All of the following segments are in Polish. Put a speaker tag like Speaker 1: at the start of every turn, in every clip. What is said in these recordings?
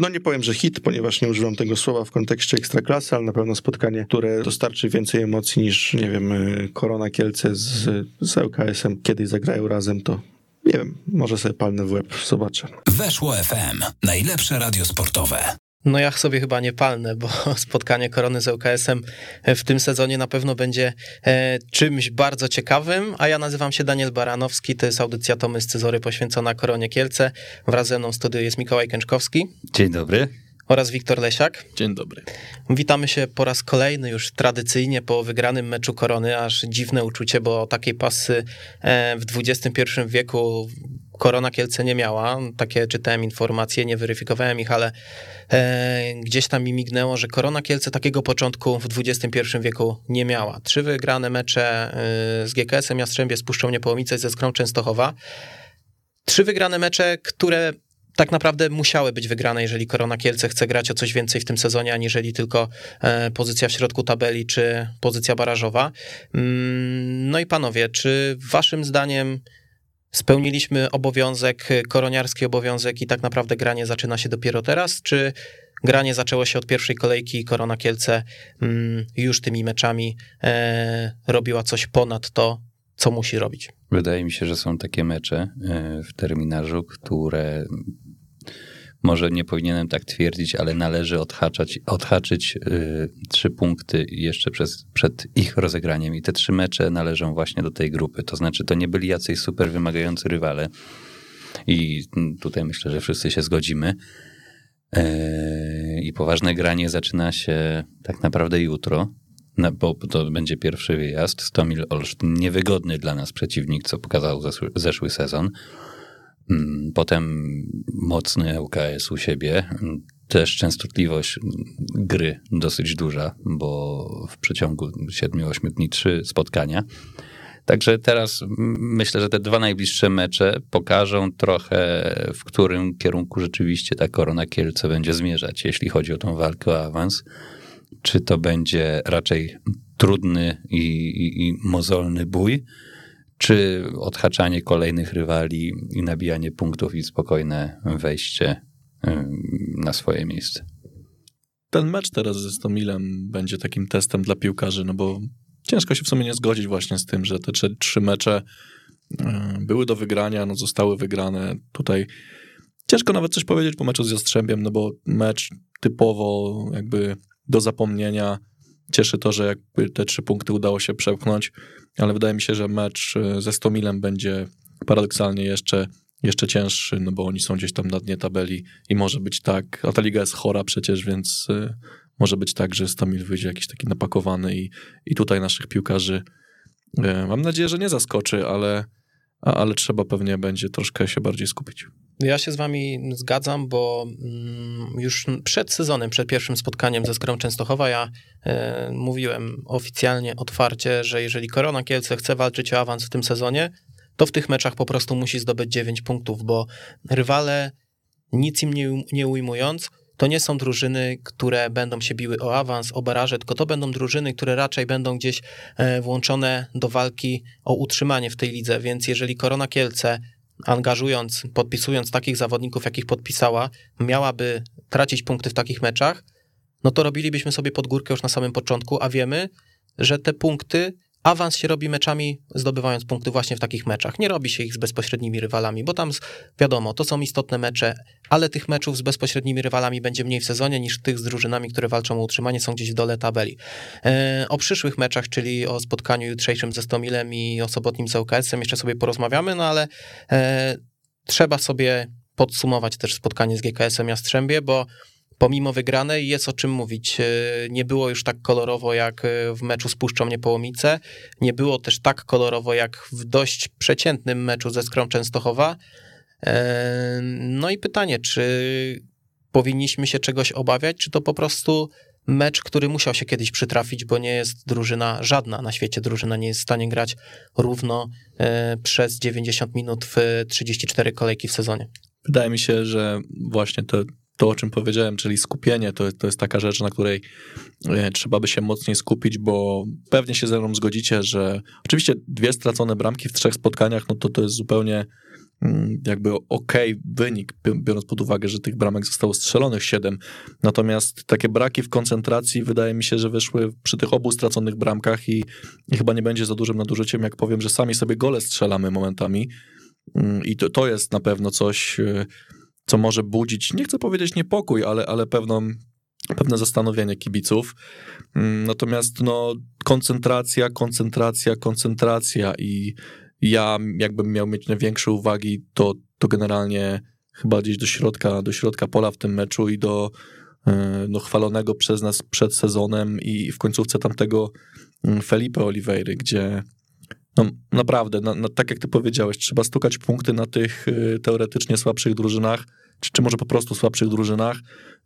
Speaker 1: no nie powiem, że hit, ponieważ nie używam tego słowa w kontekście ekstraklasy, ale na pewno spotkanie, które dostarczy więcej emocji niż, nie wiem, y, Korona Kielce z, z LKS-em. Kiedyś zagrają razem, to nie wiem, może sobie palnę w łeb, zobaczę.
Speaker 2: Weszło FM. Najlepsze radio sportowe.
Speaker 3: No ja sobie chyba nie palnę, bo spotkanie Korony z ŁKS-em w tym sezonie na pewno będzie e, czymś bardzo ciekawym, a ja nazywam się Daniel Baranowski, to jest audycja Tomy Scyzory poświęcona Koronie Kielce. Wraz ze mną w studiu jest Mikołaj Kęczkowski.
Speaker 4: Dzień dobry.
Speaker 3: Oraz Wiktor Lesiak.
Speaker 5: Dzień dobry.
Speaker 3: Witamy się po raz kolejny już tradycyjnie po wygranym meczu Korony, aż dziwne uczucie, bo takiej pasy e, w XXI wieku Korona Kielce nie miała. Takie czytałem informacje, nie weryfikowałem ich, ale e, gdzieś tam mi mignęło, że Korona Kielce takiego początku w XXI wieku nie miała. Trzy wygrane mecze e, z GKS-em Jastrzębie, z Puszczą Niepołomice ze Skrą Częstochowa. Trzy wygrane mecze, które tak naprawdę musiały być wygrane, jeżeli Korona Kielce chce grać o coś więcej w tym sezonie, aniżeli tylko e, pozycja w środku tabeli czy pozycja barażowa. Mm, no i panowie, czy waszym zdaniem spełniliśmy obowiązek, koroniarski obowiązek i tak naprawdę granie zaczyna się dopiero teraz, czy granie zaczęło się od pierwszej kolejki i Korona Kielce mm, już tymi meczami e, robiła coś ponad to, co musi robić?
Speaker 4: Wydaje mi się, że są takie mecze e, w terminarzu, które może nie powinienem tak twierdzić, ale należy odhaczać, odhaczyć y, trzy punkty jeszcze przez, przed ich rozegraniem. I te trzy mecze należą właśnie do tej grupy. To znaczy, to nie byli jacyś super wymagający rywale. I tutaj myślę, że wszyscy się zgodzimy. E, I poważne granie zaczyna się tak naprawdę jutro, bo to będzie pierwszy wyjazd. Stomil Olsztyn, niewygodny dla nas przeciwnik, co pokazał zeszły, zeszły sezon. Mm, potem mocny ŁKS u siebie. Też częstotliwość gry dosyć duża, bo w przeciągu 7-8 dni trzy spotkania. Także teraz myślę, że te dwa najbliższe mecze pokażą trochę, w którym kierunku rzeczywiście ta Korona Kielce będzie zmierzać, jeśli chodzi o tą walkę o awans. Czy to będzie raczej trudny i, i, i mozolny bój, czy odhaczanie kolejnych rywali i nabijanie punktów i spokojne wejście na swoje miejsce.
Speaker 5: Ten mecz teraz ze Stomilem będzie takim testem dla piłkarzy, no bo ciężko się w sumie nie zgodzić właśnie z tym, że te trzy, trzy mecze były do wygrania, no zostały wygrane. Tutaj ciężko nawet coś powiedzieć po meczu z Jastrzębiem, no bo mecz typowo jakby do zapomnienia. Cieszy to, że jakby te trzy punkty udało się przepchnąć ale wydaje mi się, że mecz e, ze Stomilem będzie paradoksalnie jeszcze, jeszcze cięższy, no bo oni są gdzieś tam na dnie tabeli i może być tak, a ta liga jest chora przecież, więc e, może być tak, że Stomil wyjdzie jakiś taki napakowany i, i tutaj naszych piłkarzy e, mam nadzieję, że nie zaskoczy, ale, ale trzeba pewnie będzie troszkę się bardziej skupić.
Speaker 3: Ja się z wami zgadzam, bo mm, już przed sezonem, przed pierwszym spotkaniem ze Skrą Częstochowa ja e, mówiłem oficjalnie, otwarcie, że jeżeli Korona Kielce chce walczyć o awans w tym sezonie, to w tych meczach po prostu musi zdobyć 9 punktów, bo rywale, nic im nie, nie ujmując, to nie są drużyny, które będą się biły o awans, o baraże, tylko to będą drużyny, które raczej będą gdzieś e, włączone do walki o utrzymanie w tej lidze, więc jeżeli Korona Kielce angażując, podpisując takich zawodników, jakich podpisała, miałaby tracić punkty w takich meczach, no to robilibyśmy sobie podgórkę już na samym początku, a wiemy, że te punkty awans się robi meczami, zdobywając punkty właśnie w takich meczach. Nie robi się ich z bezpośrednimi rywalami, bo tam wiadomo, to są istotne mecze, ale tych meczów z bezpośrednimi rywalami będzie mniej w sezonie niż tych z drużynami, które walczą o utrzymanie, są gdzieś w dole tabeli. E, o przyszłych meczach, czyli o spotkaniu jutrzejszym ze Stomilem i o sobotnim z UKS-em jeszcze sobie porozmawiamy, no ale e, trzeba sobie podsumować też spotkanie z GKS-em Jastrzębie, bo pomimo wygranej jest o czym mówić. E, nie było już tak kolorowo jak e, w meczu z Puszczą Niepołomice, nie było też tak kolorowo jak w dość przeciętnym meczu ze Skrą Częstochowa. E, no i pytanie, czy powinniśmy się czegoś obawiać, czy to po prostu mecz, który musiał się kiedyś przytrafić, bo nie jest drużyna, żadna na świecie drużyna nie jest w stanie grać równo przez 90 minut w 34 kolejki w sezonie.
Speaker 5: Wydaje mi się, że właśnie to to, o czym powiedziałem, czyli skupienie, to, to jest taka rzecz, na której e, trzeba by się mocniej skupić, bo pewnie się ze mną zgodzicie, że oczywiście dwie stracone bramki w trzech spotkaniach, no to to jest zupełnie mm, jakby okay wynik, biorąc pod uwagę, że tych bramek zostało strzelonych 7. Natomiast takie braki w koncentracji wydaje mi się, że wyszły przy tych obu straconych bramkach i, i chyba nie będzie za dużym nadużyciem, jak powiem, że sami sobie gole strzelamy momentami. Mm, I to, to jest na pewno coś, y, co może budzić, nie chcę powiedzieć niepokój, ale, ale pewną, pewne zastanowienie kibiców. Mm, natomiast no, koncentracja, koncentracja, koncentracja i ja jakbym miał mieć największe uwagi, to, to generalnie chyba gdzieś do środka, do środka pola w tym meczu i do e, no, chwalonego przez nas przed sezonem i w końcówce tamtego mm, Felipe Oliveira, gdzie no, naprawdę, na, na, tak jak ty powiedziałeś, trzeba stukać punkty na tych y, teoretycznie słabszych drużynach, czy, czy może po prostu słabszych drużynach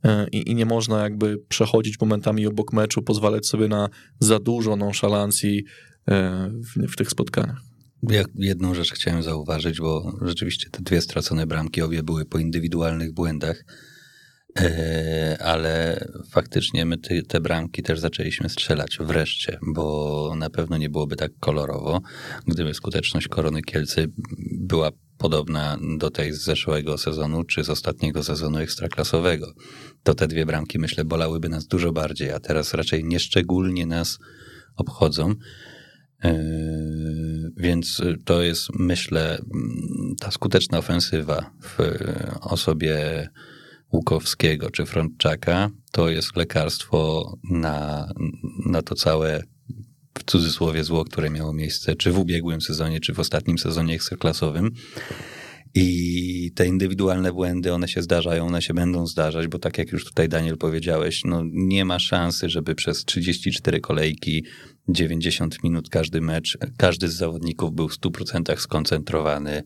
Speaker 5: y, i nie można jakby przechodzić momentami obok meczu, pozwalać sobie na za dużo nonszalancji y, w, w tych spotkaniach.
Speaker 4: Ja jedną rzecz chciałem zauważyć, bo rzeczywiście te dwie stracone bramki obie były po indywidualnych błędach, e, ale faktycznie my te, te bramki też zaczęliśmy strzelać wreszcie, bo na pewno nie byłoby tak kolorowo, gdyby skuteczność Korony Kielcy była podobna do tej z zeszłego sezonu, czy z ostatniego sezonu ekstraklasowego. To te dwie bramki, myślę, bolałyby nas dużo bardziej, a teraz raczej nieszczególnie nas obchodzą. Yy, więc to jest, myślę, ta skuteczna ofensywa w osobie Łukowskiego czy Frontczaka to jest lekarstwo na, na to całe w cudzysłowie zło, które miało miejsce czy w ubiegłym sezonie, czy w ostatnim sezonie ekstraklasowym. I te indywidualne błędy, one się zdarzają, one się będą zdarzać, bo tak jak już tutaj Daniel powiedziałeś, no nie ma szansy, żeby przez 34 kolejki 90 minut każdy mecz, każdy z zawodników był w 100% skoncentrowany,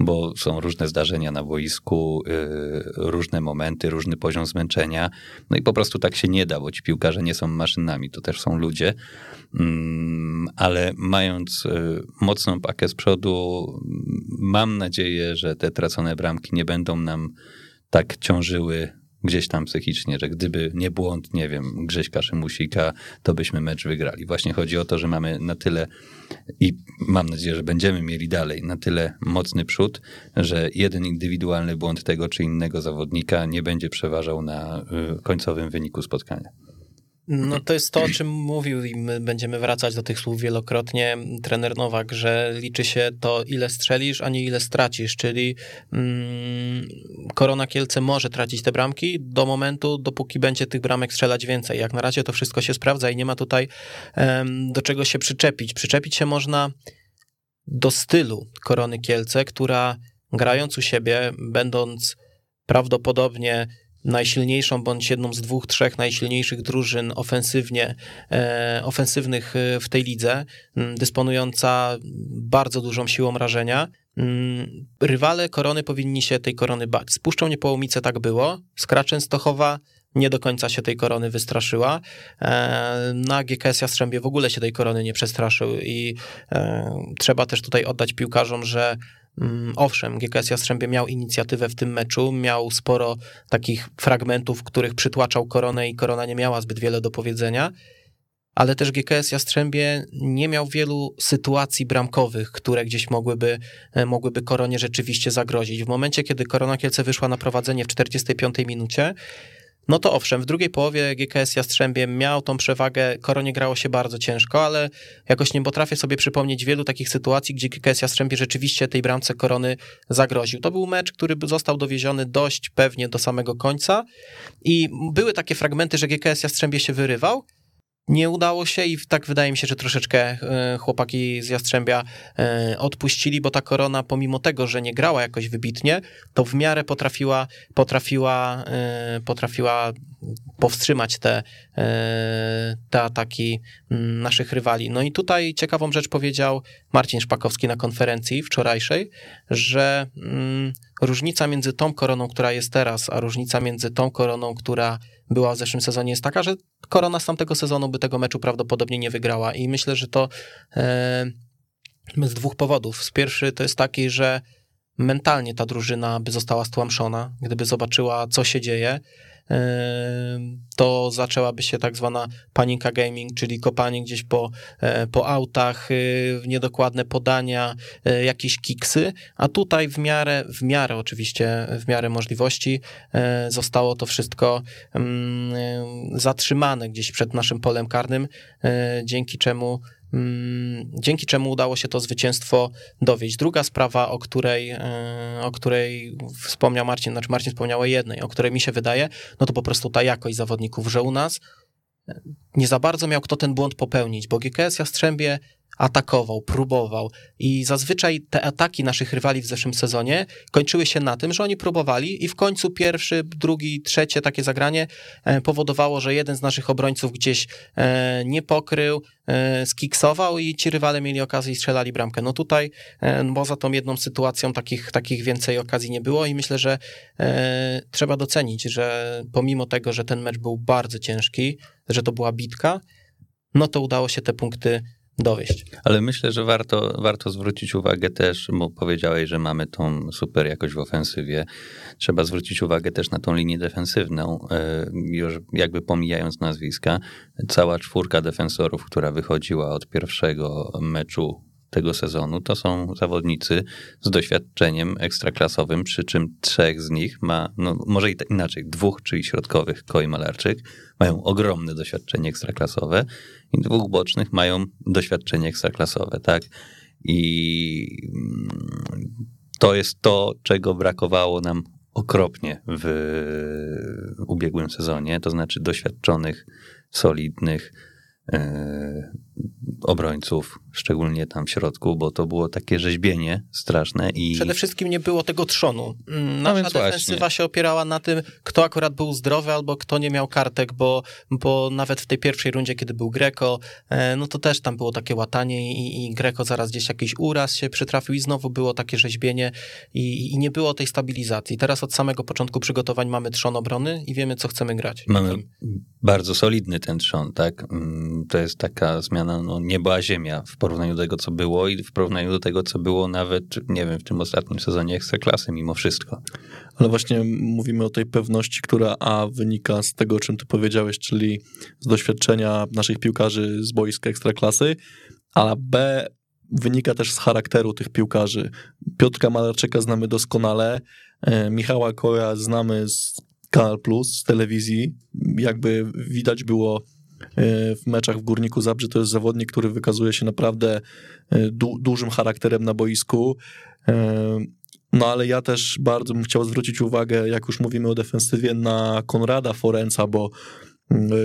Speaker 4: bo są różne zdarzenia na boisku, yy, różne momenty, różny poziom zmęczenia. No i po prostu tak się nie da, bo ci piłkarze nie są maszynami, to też są ludzie. Yy, ale mając yy, mocną pakę z przodu, mam nadzieję, że te tracone bramki nie będą nam tak ciążyły gdzieś tam psychicznie, że gdyby nie błąd, nie wiem, Grześka Szymusika, to byśmy mecz wygrali. Właśnie chodzi o to, że mamy na tyle i mam nadzieję, że będziemy mieli dalej na tyle mocny przód, że jeden indywidualny błąd tego czy innego zawodnika nie będzie przeważał na y, końcowym wyniku spotkania.
Speaker 3: No to jest to, o czym mówił i my będziemy wracać do tych słów wielokrotnie trener Nowak, że liczy się to, ile strzelisz, a nie ile stracisz, czyli mm, Korona Kielce może tracić te bramki do momentu, dopóki będzie tych bramek strzelać więcej. Jak na razie to wszystko się sprawdza i nie ma tutaj um, do czego się przyczepić. Przyczepić się można do stylu Korony Kielce, która grając u siebie, będąc prawdopodobnie najsilniejszą bądź jedną z dwóch, trzech najsilniejszych drużyn ofensywnie, e, ofensywnych e, w tej lidze, dysponująca bardzo dużą siłą rażenia. Rywale korony powinni się tej korony bać. Z Puszczą Niepołomice tak było, Skra Częstochowa nie do końca się tej korony wystraszyła. E, na GKS Jastrzębie w ogóle się tej korony nie przestraszył i trzeba też tutaj oddać piłkarzom, że owszem, GKS Jastrzębie miał inicjatywę w tym meczu, miał sporo takich fragmentów, których przytłaczał koronę i korona nie miała zbyt wiele do powiedzenia, ale też GKS Jastrzębie nie miał wielu sytuacji bramkowych, które gdzieś mogłyby, e, mogłyby koronie rzeczywiście zagrozić. W momencie, kiedy Korona Kielce wyszła na prowadzenie w 45 minucie, no to owszem, w drugiej połowie GKS Jastrzębie miał tą przewagę, Koronie grało się bardzo ciężko, ale jakoś nie potrafię sobie przypomnieć wielu takich sytuacji, gdzie GKS Jastrzębie rzeczywiście tej bramce Korony zagroził. To był mecz, który został dowieziony dość pewnie do samego końca i były takie fragmenty, że GKS Jastrzębie się wyrywał, nie udało się i tak wydaje mi się, że troszeczkę e, chłopaki z Jastrzębia e, odpuścili, bo ta korona, pomimo tego, że nie grała jakoś wybitnie, to w miarę potrafiła, potrafiła, e, potrafiła powstrzymać te, te ataki mm, naszych rywali. No i tutaj ciekawą rzecz powiedział Marcin Szpakowski na konferencji wczorajszej, że mm, różnica między tą koroną, która jest teraz, a różnica między tą koroną, która była w zeszłym sezonie, jest taka, że korona z tamtego sezonu by tego meczu prawdopodobnie nie wygrała. I myślę, że to e, z dwóch powodów. Z pierwszy to jest taki, że mentalnie ta drużyna by została stłamszona, gdyby zobaczyła, co się dzieje. To zaczęłaby się tak zwana panika gaming, czyli kopanie gdzieś po, po autach, niedokładne podania, jakieś kiksy, a tutaj w miarę, w miarę oczywiście, w miarę możliwości zostało to wszystko zatrzymane gdzieś przed naszym polem karnym, dzięki czemu Mm, dzięki czemu udało się to zwycięstwo dowieść. Druga sprawa, o której, e, o której wspomniał Marcin, znaczy Marcin wspomniał o jednej, o której mi się wydaje, no to po prostu ta jakość zawodników, że u nas nie za bardzo miał kto ten błąd popełnić, bo GKS Jastrzębie atakował, próbował i zazwyczaj te ataki naszych rywali w zeszłym sezonie kończyły się na tym, że oni próbowali i w końcu pierwszy, drugi, trzecie takie zagranie e, powodowało, że jeden z naszych obrońców gdzieś e, nie pokrył, e, skiksował i ci rywale mieli okazję i strzelali bramkę. No tutaj poza tą jedną sytuacją takich, takich więcej okazji nie było i myślę, że trzeba docenić, że pomimo tego, że ten mecz był bardzo ciężki, że to była bitka, no to udało się te punkty dowieść.
Speaker 4: Ale myślę, że warto, warto zwrócić uwagę też, bo powiedziałeś, że mamy tą super jakość w ofensywie. Trzeba zwrócić uwagę też na tą linię defensywną, e, już jakby pomijając nazwiska. Cała czwórka defensorów, która wychodziła od pierwszego meczu tego sezonu, to są zawodnicy z doświadczeniem ekstraklasowym, przy czym trzech z nich ma, no może i inaczej, dwóch, czyli środkowych, Koi Malarczyk, mają ogromne doświadczenie ekstraklasowe i dwóch bocznych mają doświadczenie ekstraklasowe, tak? I mm, to jest to, czego brakowało nam okropnie w ubiegłym sezonie, to znaczy doświadczonych, solidnych, E, obrońców, szczególnie tam w środku, bo to było takie rzeźbienie straszne i...
Speaker 3: Przede wszystkim nie było tego trzonu. Mm, nasza no defensywa właśnie. się opierała na tym, kto akurat był zdrowy albo kto nie miał kartek, bo, bo nawet w tej pierwszej rundzie, kiedy był Greco, e, no to też tam było takie łatanie i, i Greco zaraz gdzieś jakiś uraz się przytrafił i znowu było takie rzeźbienie i, i nie było tej stabilizacji. Teraz od samego początku przygotowań mamy trzon obrony i wiemy, co chcemy grać.
Speaker 4: Mamy bardzo solidny ten trzon, tak? Mm, to jest taka zmiana no, nieba a ziemia w porównaniu do tego, co było i w porównaniu do tego, co było nawet, nie wiem, w tym ostatnim sezonie Ekstraklasy mimo wszystko.
Speaker 5: Ale właśnie mówimy o tej pewności, która A wynika z tego, o czym ty powiedziałeś, czyli z doświadczenia naszych piłkarzy z boiska Ekstraklasy, a B wynika też z charakteru tych piłkarzy. Piotrka Malarczyka znamy doskonale, e, Michała Kora znamy z Kanal Plus, z telewizji. Jakby widać było w meczach w Górniku Zabrze to jest zawodnik, który wykazuje się naprawdę e, du dużym charakterem na boisku. E, no ale ja też bardzo bym chciał zwrócić uwagę, jak już mówimy o defensywie, na Konrada Forenca, bo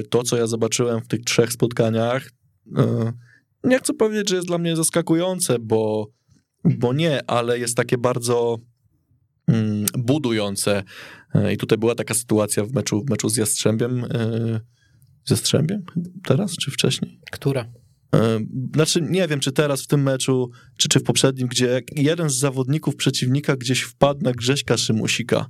Speaker 5: to, co ja zobaczyłem w tych trzech spotkaniach, nie chcę powiedzieć, że jest dla mnie zaskakujące, bo, bo nie, ale jest takie bardzo mm, budujące. I tutaj była taka sytuacja w meczu, w meczu z Jastrzębiem, ze Strzębiem teraz, czy wcześniej?
Speaker 3: Która?
Speaker 5: Znaczy, nie wiem, czy teraz w tym meczu, czy, czy w poprzednim, gdzie jeden z zawodników przeciwnika gdzieś wpadł na Grześka Szymusika.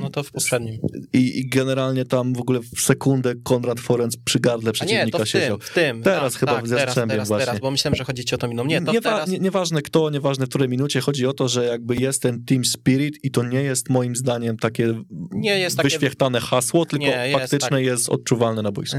Speaker 3: No to w poprzednim.
Speaker 5: I, I, generalnie tam w ogóle w sekundę Konrad Forenc przy gardle przeciwnika nie, to w siedział.
Speaker 3: Tym, w tym.
Speaker 5: Teraz tak, chyba tak, w Jastrzębiem teraz,
Speaker 3: właśnie. Teraz, bo myślałem, że chodzi ci o to minął. Nie, to Niewa teraz...
Speaker 5: nie, nieważne kto, nieważne w której minucie, chodzi o to, że jakby jest ten team spirit i to nie jest moim zdaniem takie nie jest wyświechtane takie... hasło, tylko nie, jest faktyczne tak. jest odczuwalne na boisku.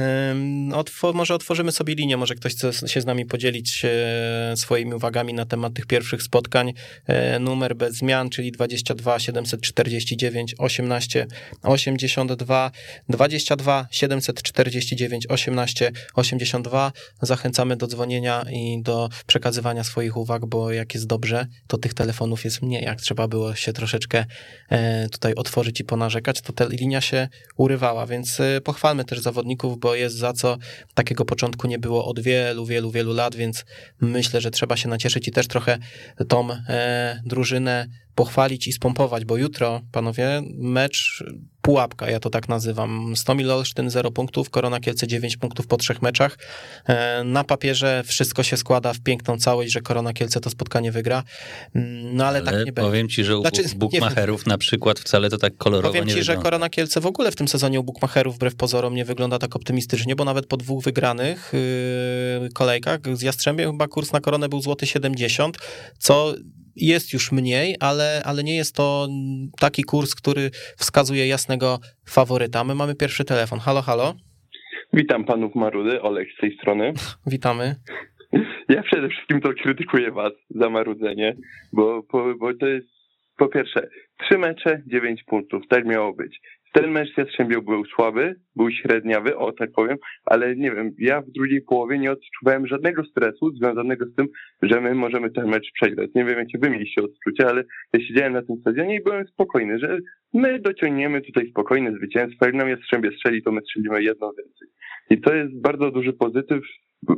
Speaker 3: otw może otworzymy sobie linię, może ktoś chce się z nami podzielić e, swoimi uwagami na temat tych pierwszych spotkań. E, numer bez zmian, czyli 22 749 18 82 22 749 18 82. Zachęcamy do dzwonienia i do przekazywania swoich uwag, bo jak jest dobrze, to tych telefonów jest mniej. Jak trzeba było się troszeczkę e, tutaj otworzyć i ponarzekać, to ta linia się urywała, więc pochwalmy też zawodników, bo jest za co takiego początku nie było od wielu, wielu, wielu lat, więc myślę, że trzeba się nacieszyć i też trochę tą e, drużynę pochwalić i spompować, bo jutro, panowie, mecz pułapka, ja to tak nazywam. Stomil Olsztyn 0 punktów, Korona Kielce 9 punktów po trzech meczach. E, na papierze wszystko się składa w piękną całość, że Korona Kielce to spotkanie wygra, mm, no ale, tak ale tak nie
Speaker 4: będzie. Powiem ci, że u znaczy, bukmacherów na przykład wcale to tak kolorowo
Speaker 3: powiem
Speaker 4: ci,
Speaker 3: że Korona Kielce w ogóle w tym sezonie u bukmacherów wbrew pozorom nie wygląda tak optymistycznie, bo nawet po dwóch wygranych yy, kolejkach z Jastrzębiem chyba kurs na Koronę był złoty 70, co jest już mniej, ale, ale nie jest to taki kurs, który wskazuje jasnego faworyta. My mamy pierwszy telefon. Halo, halo.
Speaker 6: Witam panów Marudy, Olek z tej strony.
Speaker 3: Witamy.
Speaker 6: Ja przede wszystkim to krytykuję was za marudzenie, bo, bo, bo to jest po pierwsze trzy mecze, dziewięć punktów, tak miało być. Ten mecz Jastrzębiu był słaby, był średniawy, o tak powiem, ale nie wiem, ja w drugiej połowie nie odczuwałem żadnego stresu związanego z tym, że my możemy ten mecz przegrać. Nie wiem, jakie wy mieliście odczucia, ale ja siedziałem na tym stadionie i byłem spokojny, że my dociągniemy tutaj spokojne zwycięstwo. Jak nam Jastrzębie strzeli, to my strzelimy jedno więcej. I to jest bardzo duży pozytyw,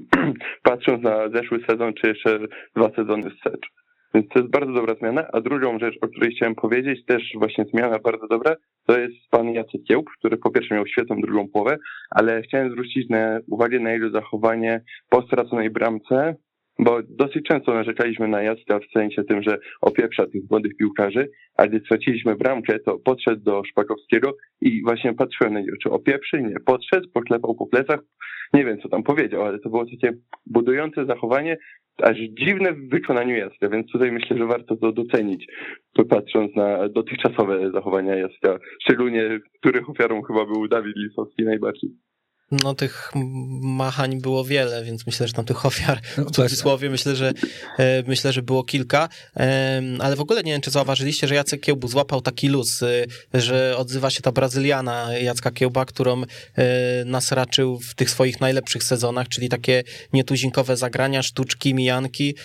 Speaker 6: patrząc na zeszły sezon, czy jeszcze dwa sezony wstecz. Więc to jest bardzo dobra zmiana. A drugą rzecz, o której chciałem powiedzieć, też właśnie zmiana bardzo dobra, to jest pan Jacek Kiełb, który po pierwsze miał świetną drugą połowę, ale chciałem zwrócić na, uwagę na jego zachowanie po straconej bramce, bo dosyć często narzekaliśmy na Jacka w sensie tym, że opieprza tych młodych piłkarzy, a gdy straciliśmy bramkę, to podszedł do Szpakowskiego i właśnie patrzyłem na niego, czy opieprzy, nie, podszedł, poklepał po plecach, nie wiem co tam powiedział, ale to było takie budujące zachowanie, aż dziwne w wykonaniu Jacka, więc tutaj myślę, że warto to docenić, patrząc na dotychczasowe zachowania Jacka, szczególnie których ofiarą chyba był Dawid Lisowski najbardziej.
Speaker 3: No tych machań było wiele, więc myślę, że tam tych ofiar w no, cudzysłowie myślę, że e, myślę, że było kilka, ale w ogóle nie wiem, czy zauważyliście, że Jacek Kiełbu złapał taki luz, e, że odzywa się ta Brazyliana Jacka Kiełba, którą e, nas raczył w tych swoich najlepszych sezonach, czyli takie nietuzinkowe zagrania, sztuczki, mijanki.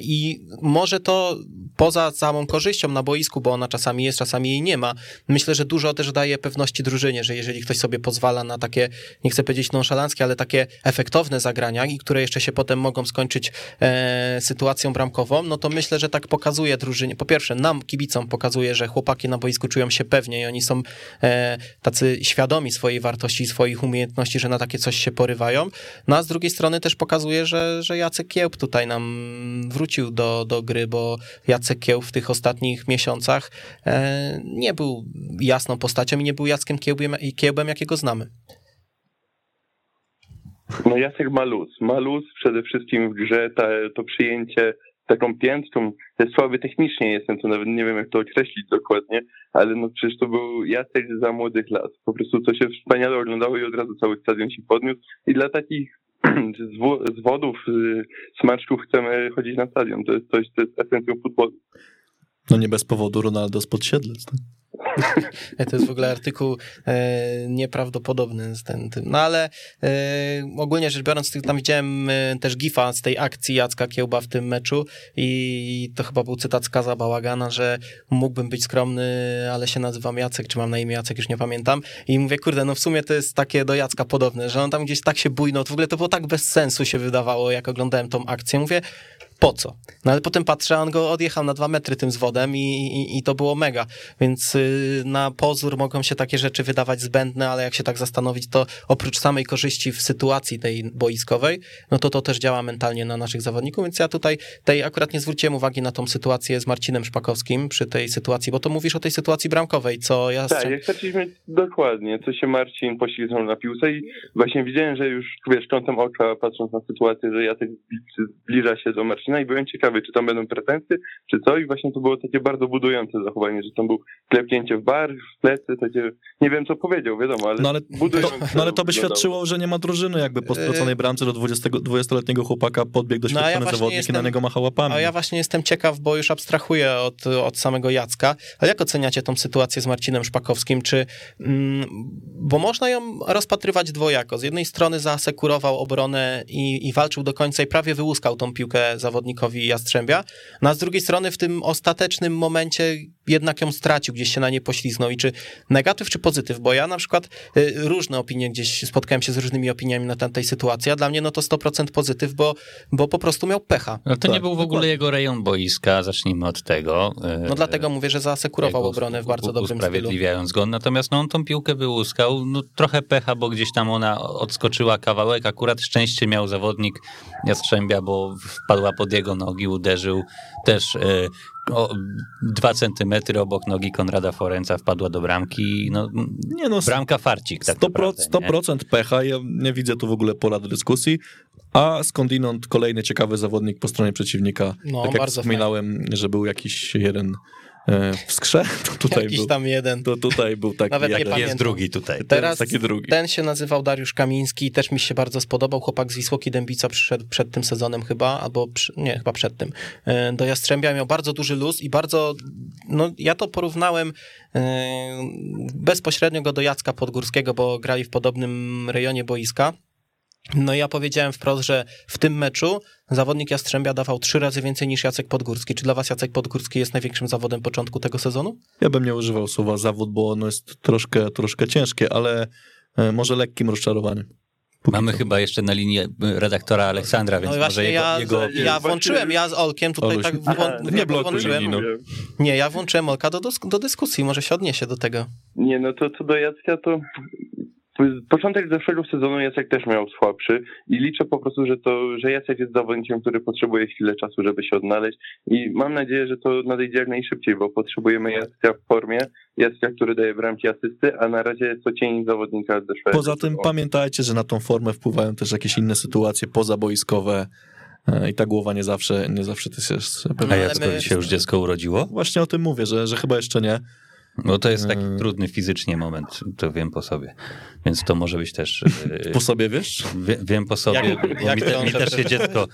Speaker 3: I może to poza samą korzyścią na boisku, bo ona czasami jest, czasami jej nie ma, myślę, że dużo też daje pewności drużynie, że jeżeli ktoś sobie pozwala na takie takie, nie chcę powiedzieć nonszalanckie, ale takie efektowne zagrania i które jeszcze się potem mogą skończyć e, sytuacją bramkową, no to myślę, że tak pokazuje drużynie. Po pierwsze, nam, kibicom, pokazuje, że chłopaki na boisku czują się pewnie i oni są e, tacy świadomi swojej wartości swoich umiejętności, że na takie coś się porywają. No a z drugiej strony też pokazuje, że, że Jacek Kiełb tutaj nam wrócił do, do gry, bo Jacek Kiełb w tych ostatnich miesiącach e, nie był jasną postacią i nie był Jackiem Kiełbem jakiego znamy.
Speaker 6: No Jacek ma luz. Ma luz przede wszystkim w grze, ta, to przyjęcie taką piętką, te słaby technicznie jestem, to nawet nie wiem jak to określić dokładnie, ale no przecież to był Jacek za młodych lat. Po prostu to się wspaniale oglądało i od razu cały stadion się podniósł i dla takich z wodów, smaczków chcemy chodzić na stadion. To jest coś, to jest esencją futbolu.
Speaker 5: No nie bez powodu Ronaldo z podsiedlec. Tak?
Speaker 3: to jest w ogóle artykuł e, nieprawdopodobny. Z ten, tym. No ale e, ogólnie rzecz biorąc, tam widziałem e, też gifa z tej akcji Jacka Kiełba w tym meczu i to chyba był cytat z Kaza Bałagana, że mógłbym być skromny, ale się nazywam Jacek, czy mam na imię Jacek, już nie pamiętam. I mówię, kurde, no w sumie to jest takie do Jacka podobne, że on tam gdzieś tak się bujnął, w ogóle to było tak bez sensu się wydawało, jak oglądałem tą akcję. Mówię, po co? No ale potem patrzę, on go odjechał na dwa metry tym zwodem i, i, i to było mega. Więc y, na pozór mogą się takie rzeczy wydawać zbędne, ale jak się tak zastanowić, to oprócz samej korzyści w sytuacji tej boiskowej, no to to też działa mentalnie na naszych zawodników, więc ja tutaj tej akurat nie zwróciłem uwagi na tą sytuację z Marcinem Szpakowskim przy tej sytuacji, bo to mówisz o tej sytuacji bramkowej, co ja...
Speaker 6: Tak, jak chcieliśmy dokładnie, co się Marcin poślizgnął na piłce i właśnie widziałem, że już, wiesz, kątem oka, patrząc na sytuację, że ja tak zbliża się do Marcina, i byłem ciekawy, czy tam będą pretensje, czy co i właśnie to było takie bardzo budujące zachowanie, że tam był klepnięcie w bar, w plecy, takie, nie wiem co powiedział, wiadomo, ale
Speaker 5: No ale, to, no, ale to by świadczyło, że nie ma drużyny, jakby po straconej bramce do 20, 20-letniego chłopaka podbiegł doświadczony no, ja zawodnik jestem, i na niego machał łapami.
Speaker 3: A ja właśnie jestem ciekaw, bo już abstrahuję od, od samego Jacka, ale jak oceniacie tą sytuację z Marcinem Szpakowskim, czy, mm, bo można ją rozpatrywać dwojako, z jednej strony zaasekurował obronę i, i walczył do końca i prawie wyłuskał tą piłkę zawodnika zawodnikowi Jastrzębia, no a z drugiej strony w tym ostatecznym momencie jednak ją stracił, gdzieś się na nie pośliznął. I czy negatyw, czy pozytyw, bo ja na przykład y, różne opinie gdzieś, spotkałem się z różnymi opiniami na tej sytuacji, a dla mnie no to 100% pozytyw, bo, bo po prostu miał pecha.
Speaker 4: No to tak, nie był w ogóle jego rejon boiska, zacznijmy od tego.
Speaker 3: No dlatego mówię, że zaasekurował obronę w bardzo dobrym
Speaker 4: Usprawiedliwiając go, natomiast no on tą piłkę wyłuskał, no trochę pecha, bo gdzieś tam ona odskoczyła kawałek, akurat szczęście miał zawodnik Jastrzębia, bo wpadła pod spod jego nogi uderzył też e, o, dwa centymetry obok nogi Konrada Forenca wpadła do bramki. No,
Speaker 5: Nie no,
Speaker 4: bramka farcik tak
Speaker 5: 100%,
Speaker 4: naprawdę, nie?
Speaker 5: 100% pecha, ja nie widzę tu w ogóle pola do dyskusji, a skądinąd kolejny ciekawy zawodnik po stronie przeciwnika.
Speaker 3: No,
Speaker 5: tak jak wspominałem, że był jakiś jeden e, w skrze, to tutaj
Speaker 3: Jakiś
Speaker 5: był,
Speaker 3: tam jeden.
Speaker 5: to tutaj był taki
Speaker 3: Nawet nie
Speaker 5: jeden,
Speaker 3: pamiętam.
Speaker 4: Jest drugi tutaj.
Speaker 3: Teraz
Speaker 5: taki drugi.
Speaker 3: ten się nazywał Dariusz Kamiński i też mi się bardzo spodobał. Chłopak z Wisłoki Dębica przyszedł przed tym sezonem chyba, albo przy, nie, chyba przed tym. e, Do Jastrzębia miał bardzo duży luz i bardzo, no ja to porównałem e, bezpośrednio go do Jacka Podgórskiego, bo grali w podobnym rejonie boiska. No i ja powiedziałem wprost, że w tym meczu zawodnik Jastrzębia dawał trzy razy więcej niż Jacek Podgórski. Czy dla was Jacek Podgórski jest największym zawodem początku tego sezonu?
Speaker 5: Ja bym nie używał słowa zawód, bo ono jest troszkę, troszkę ciężkie, ale e, może lekkim rozczarowaniem. Póki
Speaker 4: Mamy chyba jeszcze na linii redaktora Aleksandra, więc
Speaker 3: No
Speaker 4: może
Speaker 3: właśnie
Speaker 4: jego,
Speaker 3: ja,
Speaker 4: jego...
Speaker 3: ja włączyłem, ja z Olkiem tutaj
Speaker 5: Oluś,
Speaker 3: tak włą-
Speaker 5: nie blokuj
Speaker 3: włączyłem.
Speaker 5: linii, no.
Speaker 3: Nie, ja włączyłem Olka do, do dyskusji, może się odniesie do tego.
Speaker 6: Nie, no to co do Jacka, to początek zeszłego sezonu Jacek też miał słabszy i liczę po prostu, że to, że Jacek jest zawodnikiem, który potrzebuje chwilę czasu, żeby się odnaleźć i mam nadzieję, że to nadejdzie jak najszybciej, bo potrzebujemy Jacka w formie, Jacka, który daje bramki asysty, a na razie jest to cień zawodnika zeszłego
Speaker 5: Poza tym
Speaker 6: sezonu.
Speaker 5: pamiętajcie, że na tą formę wpływają też jakieś inne sytuacje pozaboiskowe e, i ta głowa nie zawsze, nie zawsze to jest
Speaker 4: A
Speaker 5: pewna.
Speaker 3: ale
Speaker 4: Jackowi się już dziecko urodziło?
Speaker 5: Właśnie o tym mówię, że, że chyba jeszcze nie.
Speaker 4: Bo to jest taki
Speaker 5: Mm.
Speaker 4: trudny fizycznie moment, to wiem po sobie. Więc to może być też... e,
Speaker 5: Po sobie wiesz?
Speaker 4: Wie, wiem po sobie,
Speaker 3: Jak-
Speaker 4: bo
Speaker 3: jak
Speaker 4: mi, te, mi też się dziecko,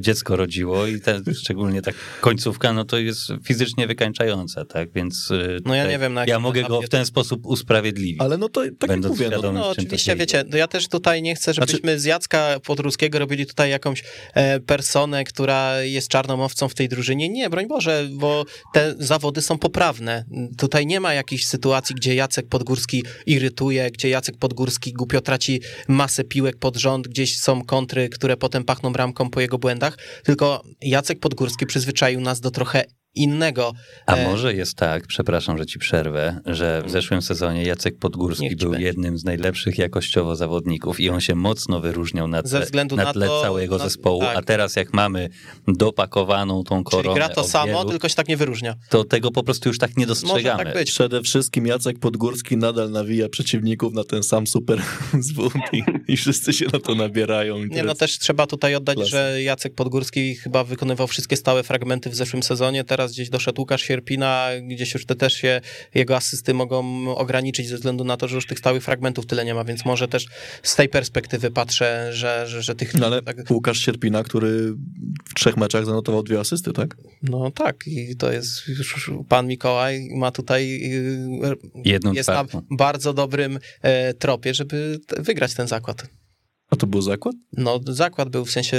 Speaker 4: dziecko rodziło i te, szczególnie tak końcówka, no to jest fizycznie wykańczająca, tak? Więc e,
Speaker 3: No ja nie wiem, na
Speaker 4: ja mogę go w ten sposób usprawiedliwić.
Speaker 5: Ale no to tak jak mówię, no,
Speaker 3: No oczywiście, wiecie, no ja też tutaj nie chcę, żebyśmy
Speaker 5: Znaczy-
Speaker 3: z Jacka Podruskiego robili tutaj jakąś e, personę, która jest czarną owcą w tej drużynie. Nie, broń Boże, bo te zawody są poprawne. Tutaj nie ma jakichś sytuacji, gdzie Jacek Podgórski irytuje, gdzie Jacek Podgórski głupio traci masę piłek pod rząd, gdzieś są kontry, które potem pachną bramką po jego błędach, tylko Jacek Podgórski przyzwyczaił nas do trochę innego.
Speaker 4: A
Speaker 3: e,
Speaker 4: może jest tak, przepraszam, że ci przerwę, że w zeszłym sezonie Jacek Podgórski był
Speaker 3: będzie.
Speaker 4: jednym z najlepszych jakościowo zawodników i on się mocno wyróżniał na
Speaker 3: Ze
Speaker 4: tle,
Speaker 3: względu
Speaker 4: na
Speaker 3: na
Speaker 4: tle
Speaker 3: to-
Speaker 4: całego
Speaker 3: na-
Speaker 4: zespołu,
Speaker 3: tak.
Speaker 4: a teraz jak mamy dopakowaną tą koronę
Speaker 3: Czyli gra to
Speaker 4: od
Speaker 3: samo, tylko się tak nie wyróżnia.
Speaker 4: to tego po prostu już tak nie
Speaker 3: Może
Speaker 4: dostrzegamy.
Speaker 3: tak być.
Speaker 5: Przede wszystkim Jacek Podgórski nadal nawija przeciwników na ten sam super zwód i, i wszyscy się na to nabierają.
Speaker 3: Nie, no też trzeba tutaj oddać,
Speaker 5: Klasa.
Speaker 3: że Jacek Podgórski chyba wykonywał wszystkie stałe fragmenty w zeszłym sezonie, teraz gdzieś doszedł Łukasz Sierpina, gdzieś już te też się jego asysty mogą ograniczyć ze względu na to, że już tych stałych fragmentów tyle nie ma, więc może też z tej perspektywy patrzę, że, że, że tych...
Speaker 5: No ale
Speaker 3: tak,
Speaker 5: Łukasz Sierpina, który w trzech meczach zanotował dwie asysty, tak?
Speaker 3: no tak, i to jest już pan Mikołaj ma tutaj... yy,
Speaker 4: Jedną
Speaker 3: Jest na bardzo dobrym e, tropie, żeby wygrać ten zakład.
Speaker 5: A to był zakład?
Speaker 3: No, zakład był w sensie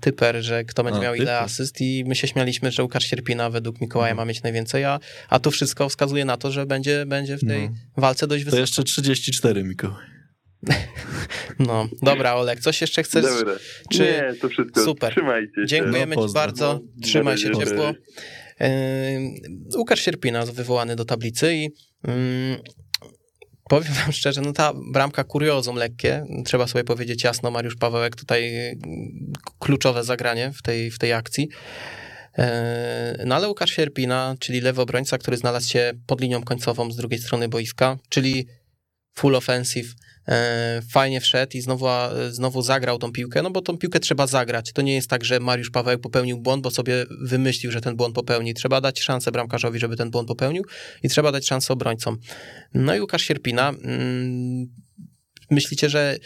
Speaker 3: typer, że kto będzie
Speaker 5: A,
Speaker 3: miał ile
Speaker 5: typer.
Speaker 3: asyst i my się śmialiśmy, że Łukasz Sierpina według Mikołaja
Speaker 5: Mhm.
Speaker 3: ma mieć najwięcej, a, a tu wszystko wskazuje na to, że będzie, będzie w tej
Speaker 5: No.
Speaker 3: walce dość
Speaker 5: To
Speaker 3: wysoko.
Speaker 5: jeszcze 34, Mikołaj.
Speaker 3: No, dobra, Olek, coś jeszcze chcesz?
Speaker 6: Dobra.
Speaker 3: czy-
Speaker 6: Nie, to wszystko.
Speaker 3: Super.
Speaker 6: Trzymajcie się.
Speaker 3: Dziękujemy
Speaker 5: No,
Speaker 3: Ci bardzo,
Speaker 6: No,
Speaker 3: trzymaj się ciepło. Yy, Łukasz Sierpina wywołany do tablicy i yy, powiem wam szczerze, no ta bramka kuriozum lekkie, trzeba sobie powiedzieć jasno, Mariusz Pawełek tutaj yy, kluczowe zagranie w tej, w tej akcji. Yy, No ale Łukasz Sierpina, czyli lewy obrońca, który znalazł się pod linią końcową z drugiej strony boiska, czyli full offensive, e, fajnie wszedł i znowu, znowu zagrał tą piłkę, no bo tą piłkę trzeba zagrać. To nie jest tak, że Mariusz Paweł popełnił błąd, bo sobie wymyślił, że ten błąd popełni. Trzeba dać szansę bramkarzowi, żeby ten błąd popełnił i trzeba dać szansę obrońcom. No i Łukasz Sierpina, mm, myślicie, że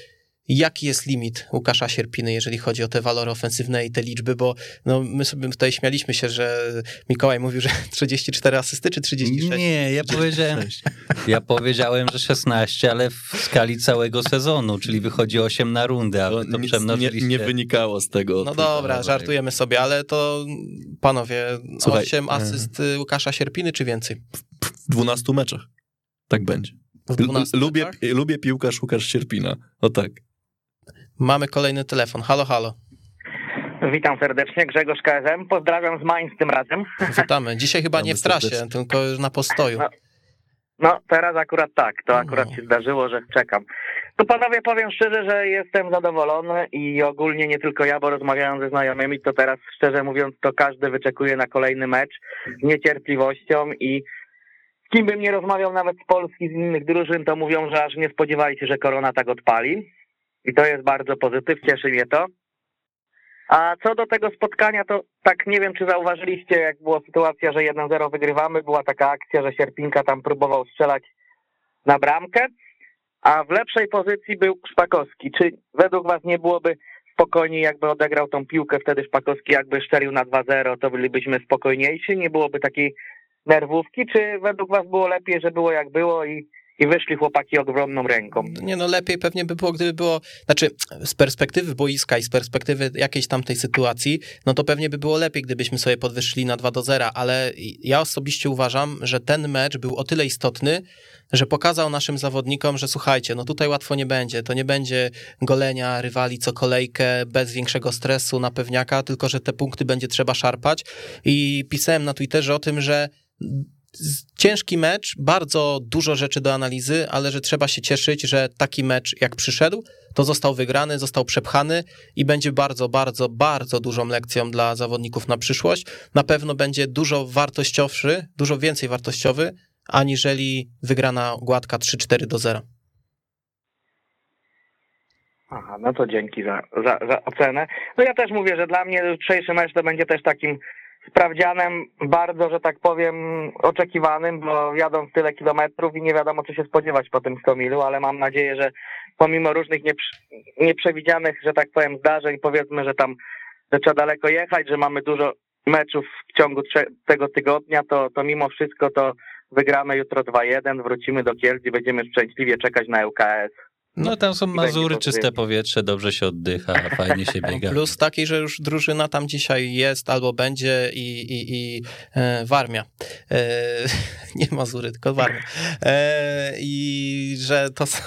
Speaker 3: jaki jest limit Łukasza Sierpiny, jeżeli chodzi o te walory ofensywne i te liczby, bo no, my sobie tutaj śmialiśmy się, że Mikołaj mówił, że 34 asysty czy 36?
Speaker 4: Nie, ja powiedziałem, ja powiedziałem, że 16, ale w skali całego sezonu, czyli wychodzi 8 na rundę, a
Speaker 5: To nic nie, nie wynikało z tego.
Speaker 3: No dobra, żartujemy sobie, ale to panowie,
Speaker 5: Słuchaj,
Speaker 3: 8
Speaker 5: e-
Speaker 3: asyst y, Łukasza Sierpiny czy więcej?
Speaker 5: W 12 meczach. Tak będzie.
Speaker 3: W 12
Speaker 5: L- lubię,
Speaker 3: meczach?
Speaker 5: lubię piłkarz Łukasz Sierpina. O tak.
Speaker 3: Mamy kolejny telefon. Halo, halo.
Speaker 7: Witam serdecznie, Grzegorz KSM. Pozdrawiam z Mainz tym razem.
Speaker 3: Witamy. Dzisiaj chyba nie w trasie,
Speaker 5: serdecznie.
Speaker 3: tylko na postoju.
Speaker 7: No. No, teraz akurat tak, to akurat
Speaker 3: No.
Speaker 7: się zdarzyło, że czekam. To panowie powiem szczerze, że jestem zadowolony i ogólnie nie tylko ja, bo rozmawiałem ze znajomymi, to teraz szczerze mówiąc, to każdy wyczekuje na kolejny mecz z niecierpliwością i z kim bym nie rozmawiał nawet z Polski, z innych drużyn, to mówią, że aż nie spodziewali się, że korona tak odpali. I to jest bardzo pozytyw, cieszy mnie to. A co do tego spotkania, to tak nie wiem, czy zauważyliście, jak była sytuacja, że 1-0 wygrywamy, była taka akcja, że Sierpinka tam próbował strzelać na bramkę, a w lepszej pozycji był Szpakowski. Czy według was nie byłoby spokojniej, jakby odegrał tą piłkę, wtedy Szpakowski jakby szczelił na 2-0, to bylibyśmy spokojniejsi, nie byłoby takiej nerwówki, czy według was było lepiej, że było jak było i i wyszli chłopaki ogromną ręką.
Speaker 3: Nie no, lepiej pewnie by było, gdyby było, znaczy z perspektywy boiska i z perspektywy jakiejś tamtej sytuacji, no to pewnie by było lepiej, gdybyśmy sobie podwyższyli na 2 do 0, ale ja osobiście uważam, że ten mecz był o tyle istotny, że pokazał naszym zawodnikom, że słuchajcie, no tutaj łatwo nie będzie, to nie będzie golenia rywali co kolejkę bez większego stresu na pewniaka, tylko że te punkty będzie trzeba szarpać i pisałem na Twitterze o tym, że ciężki mecz, bardzo dużo rzeczy do analizy, ale że trzeba się cieszyć, że taki mecz jak przyszedł, to został wygrany, został przepchany i będzie bardzo, bardzo, bardzo dużą lekcją dla zawodników na przyszłość. Na pewno będzie dużo wartościowszy, dużo więcej wartościowy, aniżeli wygrana gładka 3-4 do 0.
Speaker 7: Aha, no to dzięki za, za, za ocenę. No ja też mówię, że dla mnie jutrzejszy mecz to będzie też takim sprawdzianem bardzo, że tak powiem, oczekiwanym, bo jadą tyle kilometrów i nie wiadomo, co się spodziewać po tym 100 milu, ale mam nadzieję, że pomimo różnych nieprzewidzianych, że tak powiem, zdarzeń, powiedzmy, że tam że trzeba daleko jechać, że mamy dużo meczów w ciągu tego tygodnia, to, to mimo wszystko to wygramy jutro 2-1, wrócimy do Kielc i będziemy szczęśliwie czekać na LKS.
Speaker 4: No tam są Mazury, czyste powietrze, dobrze się oddycha, fajnie się biega.
Speaker 3: Plus taki, że już drużyna tam dzisiaj jest albo będzie i, i, i e, Warmia. E, nie Mazury, tylko Warmia. E, I że to są,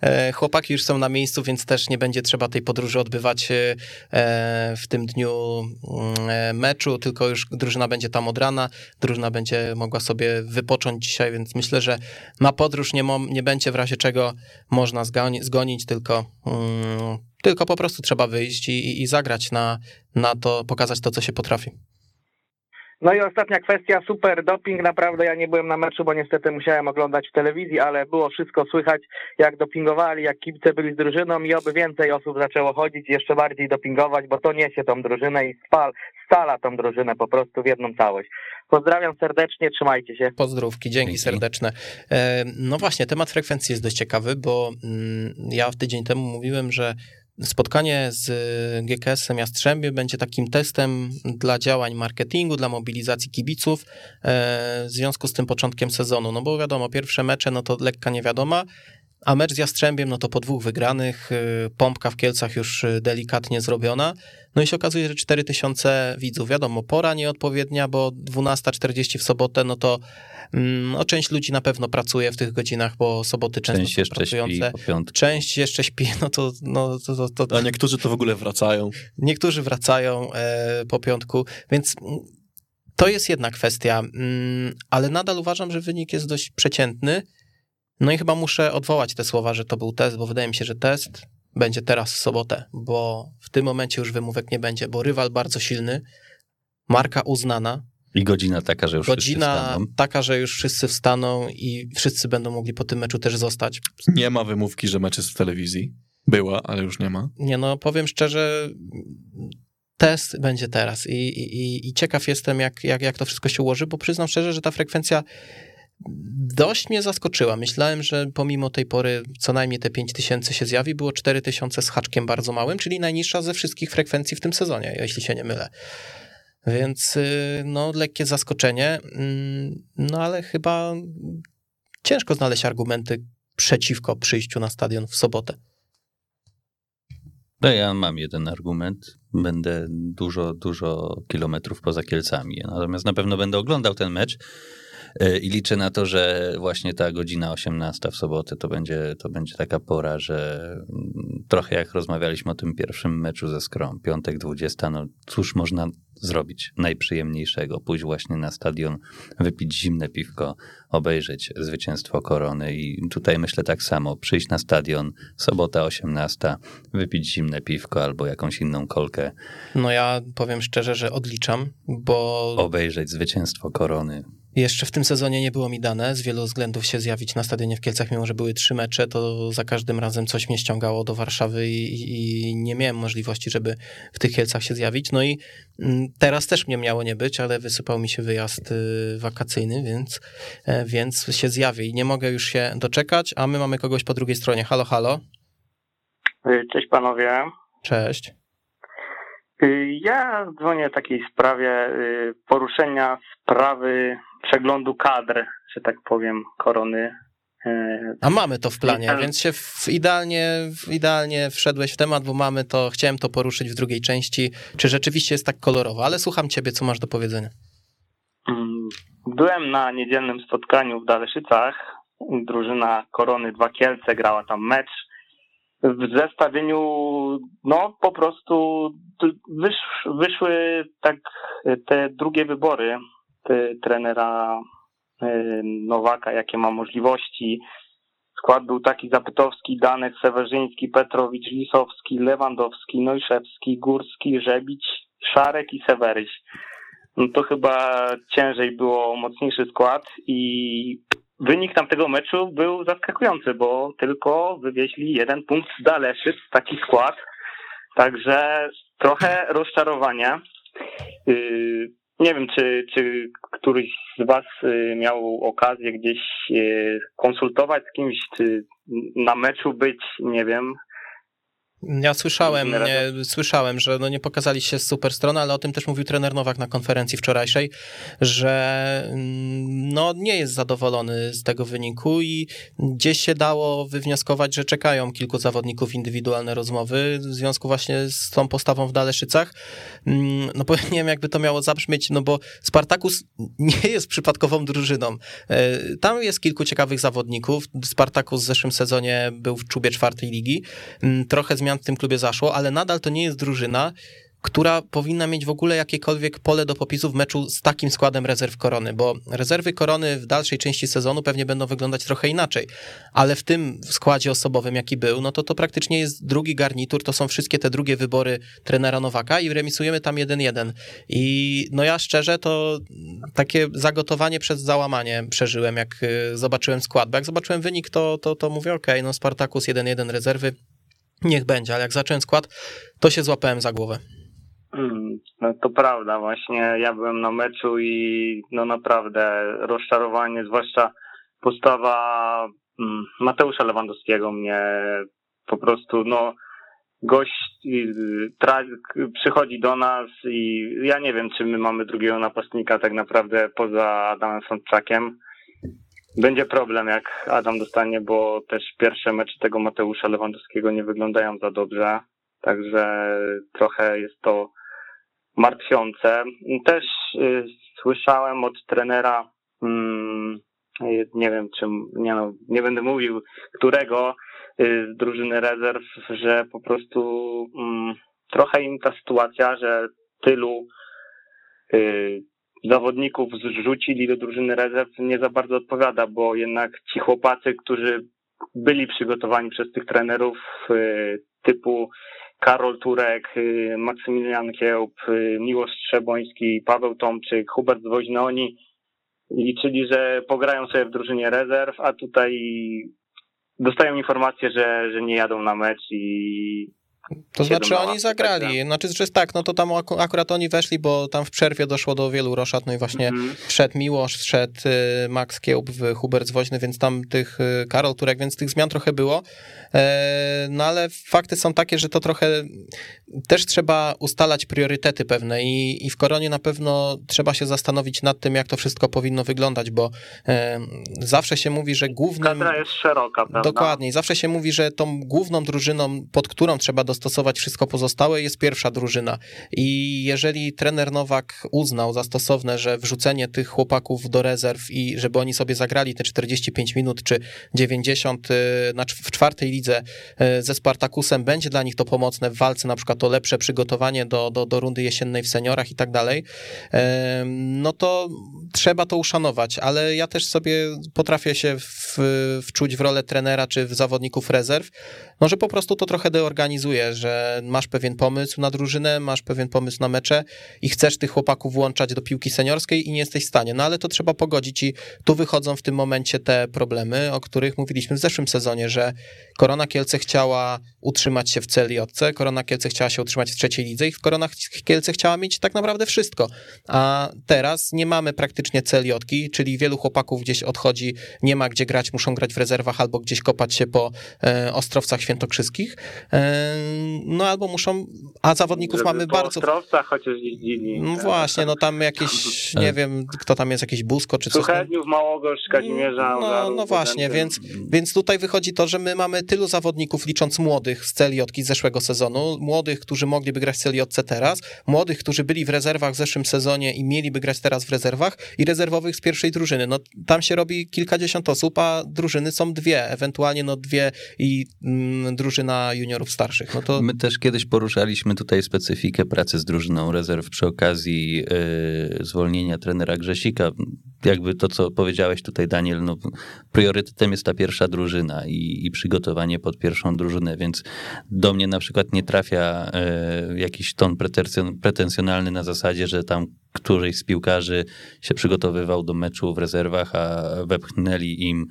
Speaker 3: e, chłopaki już są na miejscu, więc też nie będzie trzeba tej podróży odbywać e, w tym dniu mm, e, meczu, tylko już drużyna będzie tam od rana, drużyna będzie mogła sobie wypocząć dzisiaj, więc myślę, że na podróż nie, nie będzie w razie czego można zgadzać zgoni, zgonić, tylko, um, tylko po prostu trzeba wyjść i, i zagrać na, na to, pokazać to, co się potrafi.
Speaker 7: No i ostatnia kwestia, super doping, naprawdę ja nie byłem na meczu, bo niestety musiałem oglądać w telewizji, ale było wszystko słychać, jak dopingowali, jak kibice byli z drużyną i oby więcej osób zaczęło chodzić, jeszcze bardziej dopingować, bo to niesie tą drużynę i spal, stala tą drużynę po prostu w jedną całość. Pozdrawiam serdecznie, trzymajcie się.
Speaker 3: Pozdrówki, dzięki, dzięki. serdeczne. E, no właśnie, temat frekwencji jest dość ciekawy, bo mm, ja w tydzień temu mówiłem, że Spotkanie z GKS-em Jastrzębie będzie takim testem dla działań marketingu, dla mobilizacji kibiców e, w związku z tym początkiem sezonu. No bo wiadomo, pierwsze mecze no to lekka niewiadoma, a mecz z Jastrzębiem, no to po dwóch wygranych, y, pompka w Kielcach już y, delikatnie zrobiona. No i się okazuje, że 4000 widzów. Wiadomo, pora nieodpowiednia, bo 12.40 w sobotę, no to mm, no, część ludzi na pewno pracuje w tych godzinach, bo soboty często część jeszcze pracujące. Śpi po część jeszcze śpi, no to, no to, to,
Speaker 5: to, A niektórzy to w ogóle wracają.
Speaker 3: Niektórzy wracają e, po piątku, więc to jest jedna kwestia, mm, ale nadal uważam, że wynik jest dość przeciętny. No i chyba muszę odwołać te słowa, że to był test, bo wydaje mi się, że test będzie teraz w sobotę, bo w tym momencie już wymówek nie będzie, bo rywal bardzo silny, marka uznana.
Speaker 4: I godzina taka, że już
Speaker 3: godzina
Speaker 4: wszyscy wstaną.
Speaker 3: taka, że już wszyscy wstaną i wszyscy będą mogli po tym meczu też zostać.
Speaker 5: Nie ma wymówki, że mecz jest w telewizji. Była, ale już nie ma.
Speaker 3: Nie no, powiem szczerze, test będzie teraz i, i, i ciekaw jestem, jak, jak, jak to wszystko się ułoży, bo przyznam szczerze, że ta frekwencja dość mnie zaskoczyła. Myślałem, że pomimo tej pory co najmniej te 5000 się zjawi, było 4000 z haczkiem bardzo małym, czyli najniższa ze wszystkich frekwencji w tym sezonie, jeśli się nie mylę. Więc y, no, lekkie zaskoczenie, mm, no ale chyba ciężko znaleźć argumenty przeciwko przyjściu na stadion w sobotę.
Speaker 4: No ja mam jeden argument. Będę dużo, dużo kilometrów poza Kielcami. Natomiast na pewno będę oglądał ten mecz. E, I liczę na to, że właśnie ta godzina 18 w sobotę to będzie, to będzie taka pora, że mm, trochę jak rozmawialiśmy o tym pierwszym meczu ze Skrom, piątek 20, no cóż można zrobić najprzyjemniejszego? Pójść właśnie na stadion, wypić zimne piwko, obejrzeć zwycięstwo korony i tutaj myślę tak samo, przyjść na stadion, sobota 18, wypić zimne piwko albo jakąś inną kolkę.
Speaker 3: No ja powiem szczerze, że odliczam, bo...
Speaker 4: Obejrzeć zwycięstwo korony.
Speaker 3: Jeszcze w tym sezonie nie było mi dane z wielu względów się zjawić na stadionie w Kielcach, mimo że były trzy mecze, to za każdym razem coś mnie ściągało do Warszawy i, i nie miałem możliwości, żeby w tych Kielcach się zjawić. No i mm, teraz też mnie miało nie być, ale wysypał mi się wyjazd y, wakacyjny, więc, e, więc się zjawię i nie mogę już się doczekać, a my mamy kogoś po drugiej stronie. Halo, halo.
Speaker 8: Y, Cześć panowie.
Speaker 3: Cześć.
Speaker 8: Y, Ja dzwonię w takiej sprawie y, poruszenia sprawy przeglądu kadr, że tak powiem, korony. Y,
Speaker 3: A mamy to w planie, więc się w idealnie, w idealnie wszedłeś w temat, bo mamy to, chciałem to poruszyć w drugiej części, czy rzeczywiście jest tak kolorowo, ale słucham ciebie, co masz do powiedzenia.
Speaker 8: mm, Byłem na niedzielnym spotkaniu w Daleszycach. Drużyna Korony Dwa Kielce grała tam mecz. W zestawieniu, no po prostu wysz, wyszły tak te drugie wybory te, trenera y, Nowaka, jakie ma możliwości. Skład był taki Zapytowski, Danek, Sewerzyński, Petrowicz, Lisowski, Lewandowski, Nojszewski, Górski, Żebić, Szarek i Seweryś. No to chyba ciężej było mocniejszy skład i wynik tamtego meczu był zaskakujący, bo tylko wywieźli jeden punkt z Daleszyc, taki skład. Także trochę rozczarowania. Yy, Nie wiem, czy, czy któryś z Was y, miał okazję gdzieś y, konsultować z kimś, czy na meczu być, nie wiem.
Speaker 3: Ja słyszałem,
Speaker 8: Nie
Speaker 3: słyszałem, że no nie pokazali się z super strony, ale o tym też mówił trener Nowak na konferencji wczorajszej, że mm, no nie jest zadowolony z tego wyniku i gdzieś się dało wywnioskować, że czekają kilku zawodników indywidualne rozmowy w związku właśnie z tą postawą w Daleszycach. Mm, No bo nie wiem, jakby to miało zabrzmieć, no bo Spartakus nie jest przypadkową drużyną. E, Tam jest kilku ciekawych zawodników. Spartakus w zeszłym sezonie był w czubie czwartej ligi. Mm, Trochę zmian w tym klubie zaszło, ale nadal to nie jest drużyna, która powinna mieć w ogóle jakiekolwiek pole do popisu w meczu z takim składem rezerw korony, bo rezerwy korony w dalszej części sezonu pewnie będą wyglądać trochę inaczej, ale w tym składzie osobowym, jaki był, no to to praktycznie jest drugi garnitur, to są wszystkie te drugie wybory trenera Nowaka i remisujemy tam 1-1. I no ja szczerze to takie zagotowanie przez załamanie przeżyłem, jak y, zobaczyłem skład, bo jak zobaczyłem wynik, to, to, to mówię, okej, no Spartakus 1-1 rezerwy, niech będzie, ale jak zacząłem skład, to się złapałem za głowę.
Speaker 8: Mm, No to prawda, właśnie ja byłem na meczu i no naprawdę rozczarowanie, zwłaszcza postawa mm, Mateusza Lewandowskiego mnie po prostu, no gość y, tra- przychodzi do nas i ja nie wiem, czy my mamy drugiego napastnika tak naprawdę poza Adamem Sączakiem. Będzie problem, jak Adam dostanie, bo też pierwsze mecze tego Mateusza Lewandowskiego nie wyglądają za dobrze. Także trochę jest to martwiące. Też y, słyszałem od trenera, mm, y, nie wiem czym, nie, no, nie będę mówił którego y, z drużyny rezerw, że po prostu mm, trochę im ta sytuacja, że tylu zawodników zrzucili do drużyny rezerw nie za bardzo odpowiada, bo jednak ci chłopacy, którzy byli przygotowani przez tych trenerów y, typu Karol Turek, y, Maksymilian Kiełb, y, Miłosz Trzeboński, Paweł Tomczyk, Hubert Woźny, oni liczyli, że pograją sobie w drużynie rezerw, a tutaj dostają informację, że, że nie jadą na mecz i
Speaker 3: To znaczy
Speaker 8: na
Speaker 3: oni zagrali, znaczy, że jest tak, no to tam aku- akurat oni weszli, bo tam w przerwie doszło do wielu roszad, no i właśnie
Speaker 8: Mhm.
Speaker 3: wszedł Miłosz, wszedł y, Max Kiełb, w Hubert Zwoźny, więc tam tych y, Karol Turek, więc tych zmian trochę było, E, no ale fakty są takie, że to trochę też trzeba ustalać priorytety pewne i, i w Koronie na pewno trzeba się zastanowić nad tym, jak to wszystko powinno wyglądać, bo e, zawsze się mówi, że głównym...
Speaker 8: kadra jest szeroka, prawda?
Speaker 3: Dokładnie. Zawsze się mówi, że tą główną drużyną, pod którą trzeba dostać dostosować wszystko pozostałe, jest pierwsza drużyna. I jeżeli trener Nowak uznał za stosowne, że wrzucenie tych chłopaków do rezerw i żeby oni sobie zagrali te 45 minut czy 90 na, w czwartej lidze ze Spartakusem, będzie dla nich to pomocne w walce na przykład o lepsze przygotowanie do, do, do rundy jesiennej w seniorach i tak dalej, no to trzeba to uszanować, ale ja też sobie potrafię się w, wczuć w rolę trenera czy w zawodników rezerw, no że po prostu to trochę deorganizuje, że masz pewien pomysł na drużynę, masz pewien pomysł na mecze i chcesz tych chłopaków włączać do piłki seniorskiej i nie jesteś w stanie, no ale to trzeba pogodzić i tu wychodzą w tym momencie te problemy, o których mówiliśmy w zeszłym sezonie, że Korona Kielce chciała utrzymać się w CLJ, Korona Kielce chciała się utrzymać w trzeciej lidze i Korona Kielce chciała mieć tak naprawdę wszystko, a teraz nie mamy praktycznie CLJ, czyli wielu chłopaków gdzieś odchodzi, nie ma gdzie grać, muszą grać w rezerwach albo gdzieś kopać się po e, Ostrowcach Świętokrzyskich, e, no albo muszą, a zawodników
Speaker 8: Żeby
Speaker 3: mamy bardzo...
Speaker 8: Ostrowcach chociaż jeździli.
Speaker 3: No
Speaker 8: tak,
Speaker 3: właśnie, no tam jakieś, nie wiem, kto tam jest, jakieś Busko czy coś.
Speaker 8: Suchedniów, Małogorz, Kazimierza.
Speaker 3: No,
Speaker 8: Ogarów,
Speaker 3: no właśnie, więc, więc tutaj wychodzi to, że my mamy tylu zawodników, licząc młodych z CLJ z zeszłego sezonu, młodych, którzy mogliby grać w CLJ teraz, młodych, którzy byli w rezerwach w zeszłym sezonie i mieliby grać teraz w rezerwach i rezerwowych z pierwszej drużyny. No tam się robi kilkadziesiąt osób, a drużyny są dwie, ewentualnie no dwie i mm, drużyna juniorów starszych. No to
Speaker 4: My też kiedyś poruszaliśmy tutaj specyfikę pracy z drużyną rezerw przy okazji yy, zwolnienia trenera Grzesika. Jakby to, co powiedziałeś tutaj, Daniel, no, priorytetem jest ta pierwsza drużyna i, i przygotowanie pod pierwszą drużynę, więc do mnie na przykład nie trafia yy, jakiś ton pretensjon- pretensjonalny na zasadzie, że tam któryś z piłkarzy się przygotowywał do meczu w rezerwach, a wepchnęli im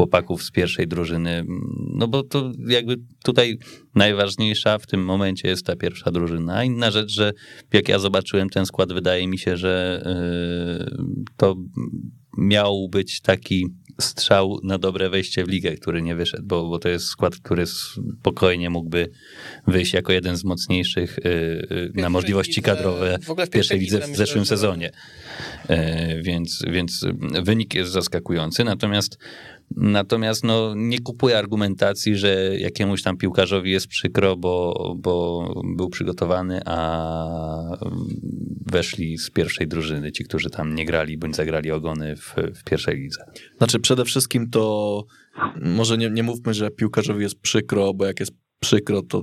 Speaker 4: chłopaków z pierwszej drużyny, no bo to jakby tutaj najważniejsza w tym momencie jest ta pierwsza drużyna. A inna rzecz, że jak ja zobaczyłem ten skład, wydaje mi się, że yy, to miał być taki strzał na dobre wejście w ligę, który nie wyszedł, bo, bo to jest skład, który spokojnie mógłby wyjść jako jeden z mocniejszych yy, yy, na możliwości kadrowe
Speaker 3: w w
Speaker 4: pierwszej lidze w zeszłym sezonie. E, Więc, więc wynik jest zaskakujący, natomiast Natomiast no, nie kupuję argumentacji, że jakiemuś tam piłkarzowi jest przykro, bo, bo był przygotowany, a weszli z pierwszej drużyny, ci, którzy tam nie grali bądź zagrali ogony w, w pierwszej lidze.
Speaker 5: Znaczy przede wszystkim to może nie, nie mówmy, że piłkarzowi jest przykro, bo jak jest przykro, to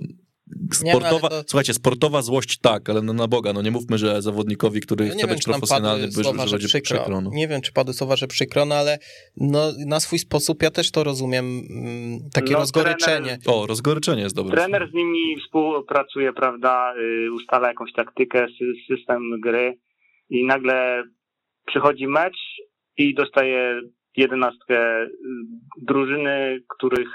Speaker 3: Nie,
Speaker 5: sportowa,
Speaker 3: to-
Speaker 5: słuchajcie, sportowa złość tak, ale no na Boga, no nie mówmy, że zawodnikowi, który
Speaker 3: No nie
Speaker 5: chce
Speaker 3: wiem,
Speaker 5: być profesjonalny, by,
Speaker 3: słowa,
Speaker 5: że
Speaker 3: że
Speaker 5: będzie
Speaker 3: przykro.
Speaker 5: przykro. no.
Speaker 3: Nie wiem, czy padły słowa, że przykro, no ale no, na swój sposób ja też to rozumiem, mm, takie
Speaker 8: No,
Speaker 3: rozgoryczenie.
Speaker 8: trener-
Speaker 5: O, rozgoryczenie jest dobre.
Speaker 8: Trener z nimi współpracuje, prawda, y, ustala jakąś taktykę, sy- system gry i nagle przychodzi mecz i dostaje jedenastkę y, drużyny, których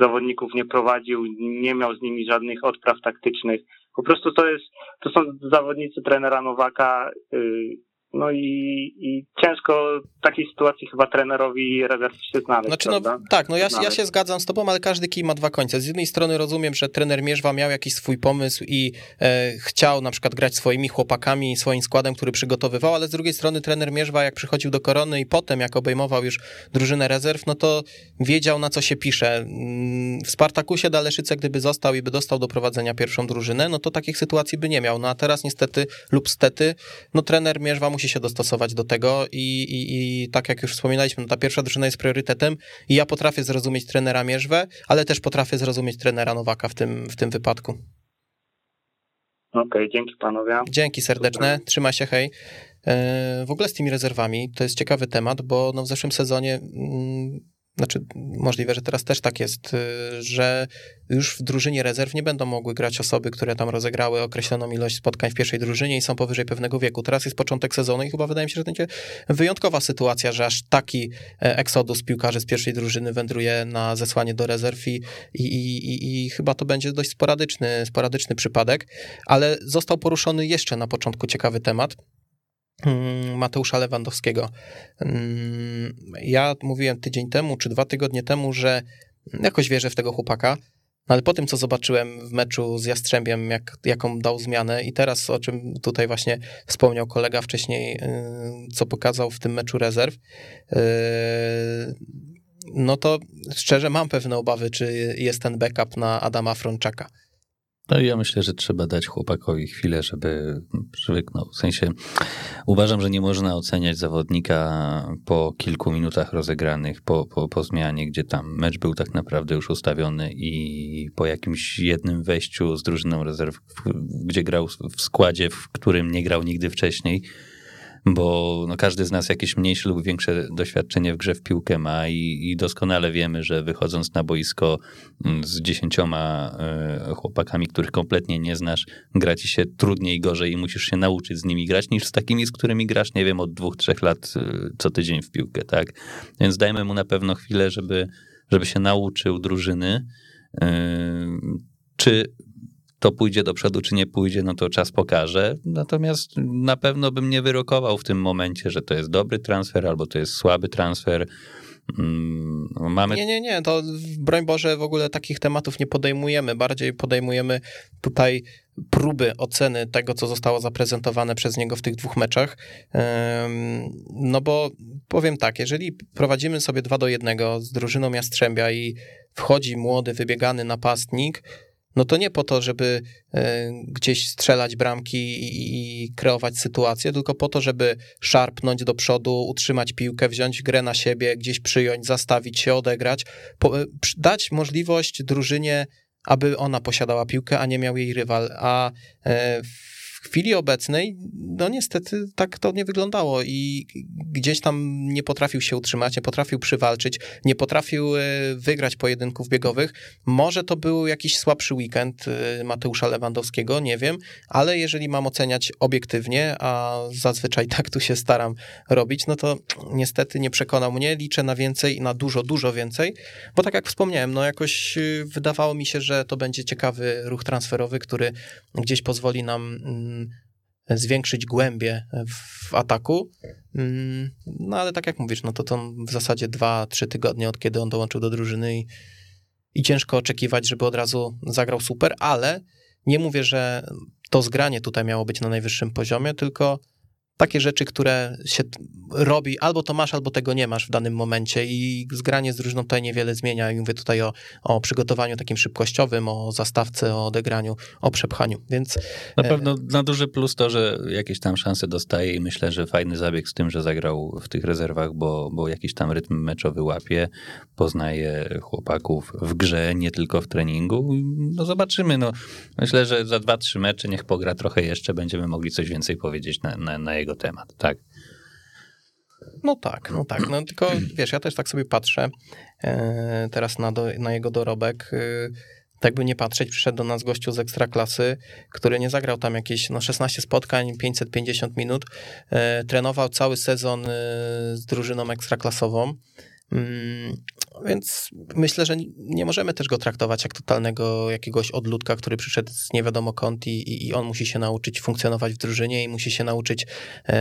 Speaker 8: zawodników nie prowadził, nie miał z nimi żadnych odpraw taktycznych. Po prostu to jest, to są zawodnicy trenera Nowaka, y, no i, i ciężko w takiej sytuacji chyba trenerowi rezerw się znaleźć,
Speaker 3: Znaczy, no, tak, no ja, ja się zgadzam z tobą, ale każdy kij ma dwa końce. Z jednej strony rozumiem, że trener Mierzwa miał jakiś swój pomysł i e, chciał na przykład grać swoimi chłopakami, swoim składem, który przygotowywał, ale z drugiej strony trener Mierzwa, jak przychodził do Korony i potem jak obejmował już drużynę rezerw, no to wiedział na co się pisze. Mm, W Spartakusie Daleszyce, gdyby został i by dostał do prowadzenia pierwszą drużynę, no to takich sytuacji by nie miał. No a teraz niestety lub stety, no trener Mierzwa musi się dostosować do tego i, i, i tak jak już wspominaliśmy, no ta pierwsza drużyna jest priorytetem i ja potrafię zrozumieć trenera Mierzwę, ale też potrafię zrozumieć trenera Nowaka w tym, w tym wypadku.
Speaker 8: Okej, dzięki panowie.
Speaker 3: Dzięki serdeczne, trzymaj się, hej. E, W ogóle z tymi rezerwami to jest ciekawy temat, bo no w zeszłym sezonie, mm, znaczy możliwe, że teraz też tak jest, y, że już w drużynie rezerw nie będą mogły grać osoby, które tam rozegrały określoną ilość spotkań w pierwszej drużynie i są powyżej pewnego wieku. Teraz jest początek sezonu i chyba wydaje mi się, że będzie wyjątkowa sytuacja, że aż taki e, eksodus piłkarzy z pierwszej drużyny wędruje na zesłanie do rezerw i, i, i, i chyba to będzie dość sporadyczny, sporadyczny przypadek, ale został poruszony jeszcze na początku ciekawy temat. Mm, Mateusza Lewandowskiego. Mm, Ja mówiłem tydzień temu, czy dwa tygodnie temu, że jakoś wierzę w tego chłopaka, no ale po tym, co zobaczyłem w meczu z Jastrzębiem, jak, jaką dał zmianę i teraz, o czym tutaj właśnie wspomniał kolega wcześniej, yy, co pokazał w tym meczu rezerw, yy, no to szczerze mam pewne obawy, czy jest ten backup na Adama Frączaka.
Speaker 4: No ja myślę, że trzeba dać chłopakowi chwilę, żeby przywyknął. W sensie uważam, że nie można oceniać zawodnika po kilku minutach rozegranych, po, po, po zmianie, gdzie tam mecz był tak naprawdę już ustawiony i po jakimś jednym wejściu z drużyną rezerw, gdzie grał w składzie, w którym nie grał nigdy wcześniej, bo no, każdy z nas jakieś mniejsze lub większe doświadczenie w grze w piłkę ma i, i doskonale wiemy, że wychodząc na boisko mm, z dziesięcioma y, chłopakami, których kompletnie nie znasz, gra ci się trudniej, gorzej i musisz się nauczyć z nimi grać, niż z takimi, z którymi grasz, nie wiem, od dwóch, trzech lat y, co tydzień w piłkę, tak? Więc dajmy mu na pewno chwilę, żeby, żeby się nauczył drużyny. Y, czy to pójdzie do przodu, czy nie pójdzie, no to czas pokaże. Natomiast na pewno bym nie wyrokował w tym momencie, że to jest dobry transfer albo to jest słaby transfer.
Speaker 3: Mm, no mamy... Nie, nie, nie, to broń Boże w ogóle takich tematów nie podejmujemy, bardziej podejmujemy tutaj próby oceny tego, co zostało zaprezentowane przez niego w tych dwóch meczach. No bo powiem tak, jeżeli prowadzimy sobie 2 do 1 z drużyną Jastrzębia i wchodzi młody, wybiegany napastnik, no to nie po to, żeby e, gdzieś strzelać bramki i kreować sytuację, tylko po to, żeby szarpnąć do przodu, utrzymać piłkę, wziąć grę na siebie, gdzieś przyjąć, zastawić się, odegrać, e, dać możliwość drużynie, aby ona posiadała piłkę, a nie miał jej rywal. A e, w chwili obecnej, no niestety tak to nie wyglądało i gdzieś tam nie potrafił się utrzymać, nie potrafił przywalczyć, nie potrafił e, wygrać pojedynków biegowych. Może to był jakiś słabszy weekend e, Mateusza Lewandowskiego, nie wiem, ale jeżeli mam oceniać obiektywnie, a zazwyczaj tak tu się staram robić, no to niestety nie przekonał mnie, liczę na więcej, na dużo, dużo więcej, bo tak jak wspomniałem, no jakoś e, wydawało mi się, że to będzie ciekawy ruch transferowy, który gdzieś pozwoli nam mm, zwiększyć głębię w ataku. Mm, no ale tak jak mówisz, no to to w zasadzie 2-3 tygodnie od kiedy on dołączył do drużyny i, i ciężko oczekiwać, żeby od razu zagrał super, ale nie mówię, że to zgranie tutaj miało być na najwyższym poziomie, tylko takie rzeczy, które się robi, albo to masz, albo tego nie masz w danym momencie i zgranie z drużyną tutaj niewiele zmienia. I mówię tutaj o, o przygotowaniu takim szybkościowym, o zastawce, o odegraniu, o przepchaniu, więc...
Speaker 4: Na e, pewno na duży plus to, że jakieś tam szanse dostaje i myślę, że fajny zabieg z tym, że zagrał w tych rezerwach, bo, bo jakiś tam rytm meczowy łapie, poznaje chłopaków w grze, nie tylko w treningu. No zobaczymy, no myślę, że za dwa, trzy mecze niech pogra trochę jeszcze, będziemy mogli coś więcej powiedzieć na, na, na jego jego temat, tak?
Speaker 3: No tak, no tak. No tylko wiesz, ja też tak sobie patrzę e, teraz na, do, na jego dorobek. E, tak by nie patrzeć, przyszedł do nas gościu z ekstraklasy, który nie zagrał tam jakieś no, 16 spotkań, 550 minut. E, trenował cały sezon e, z drużyną ekstraklasową. Więc myślę, że nie możemy też go traktować jak totalnego jakiegoś odludka, który przyszedł z nie wiadomo kąt i, i on musi się nauczyć funkcjonować w drużynie i musi się nauczyć e,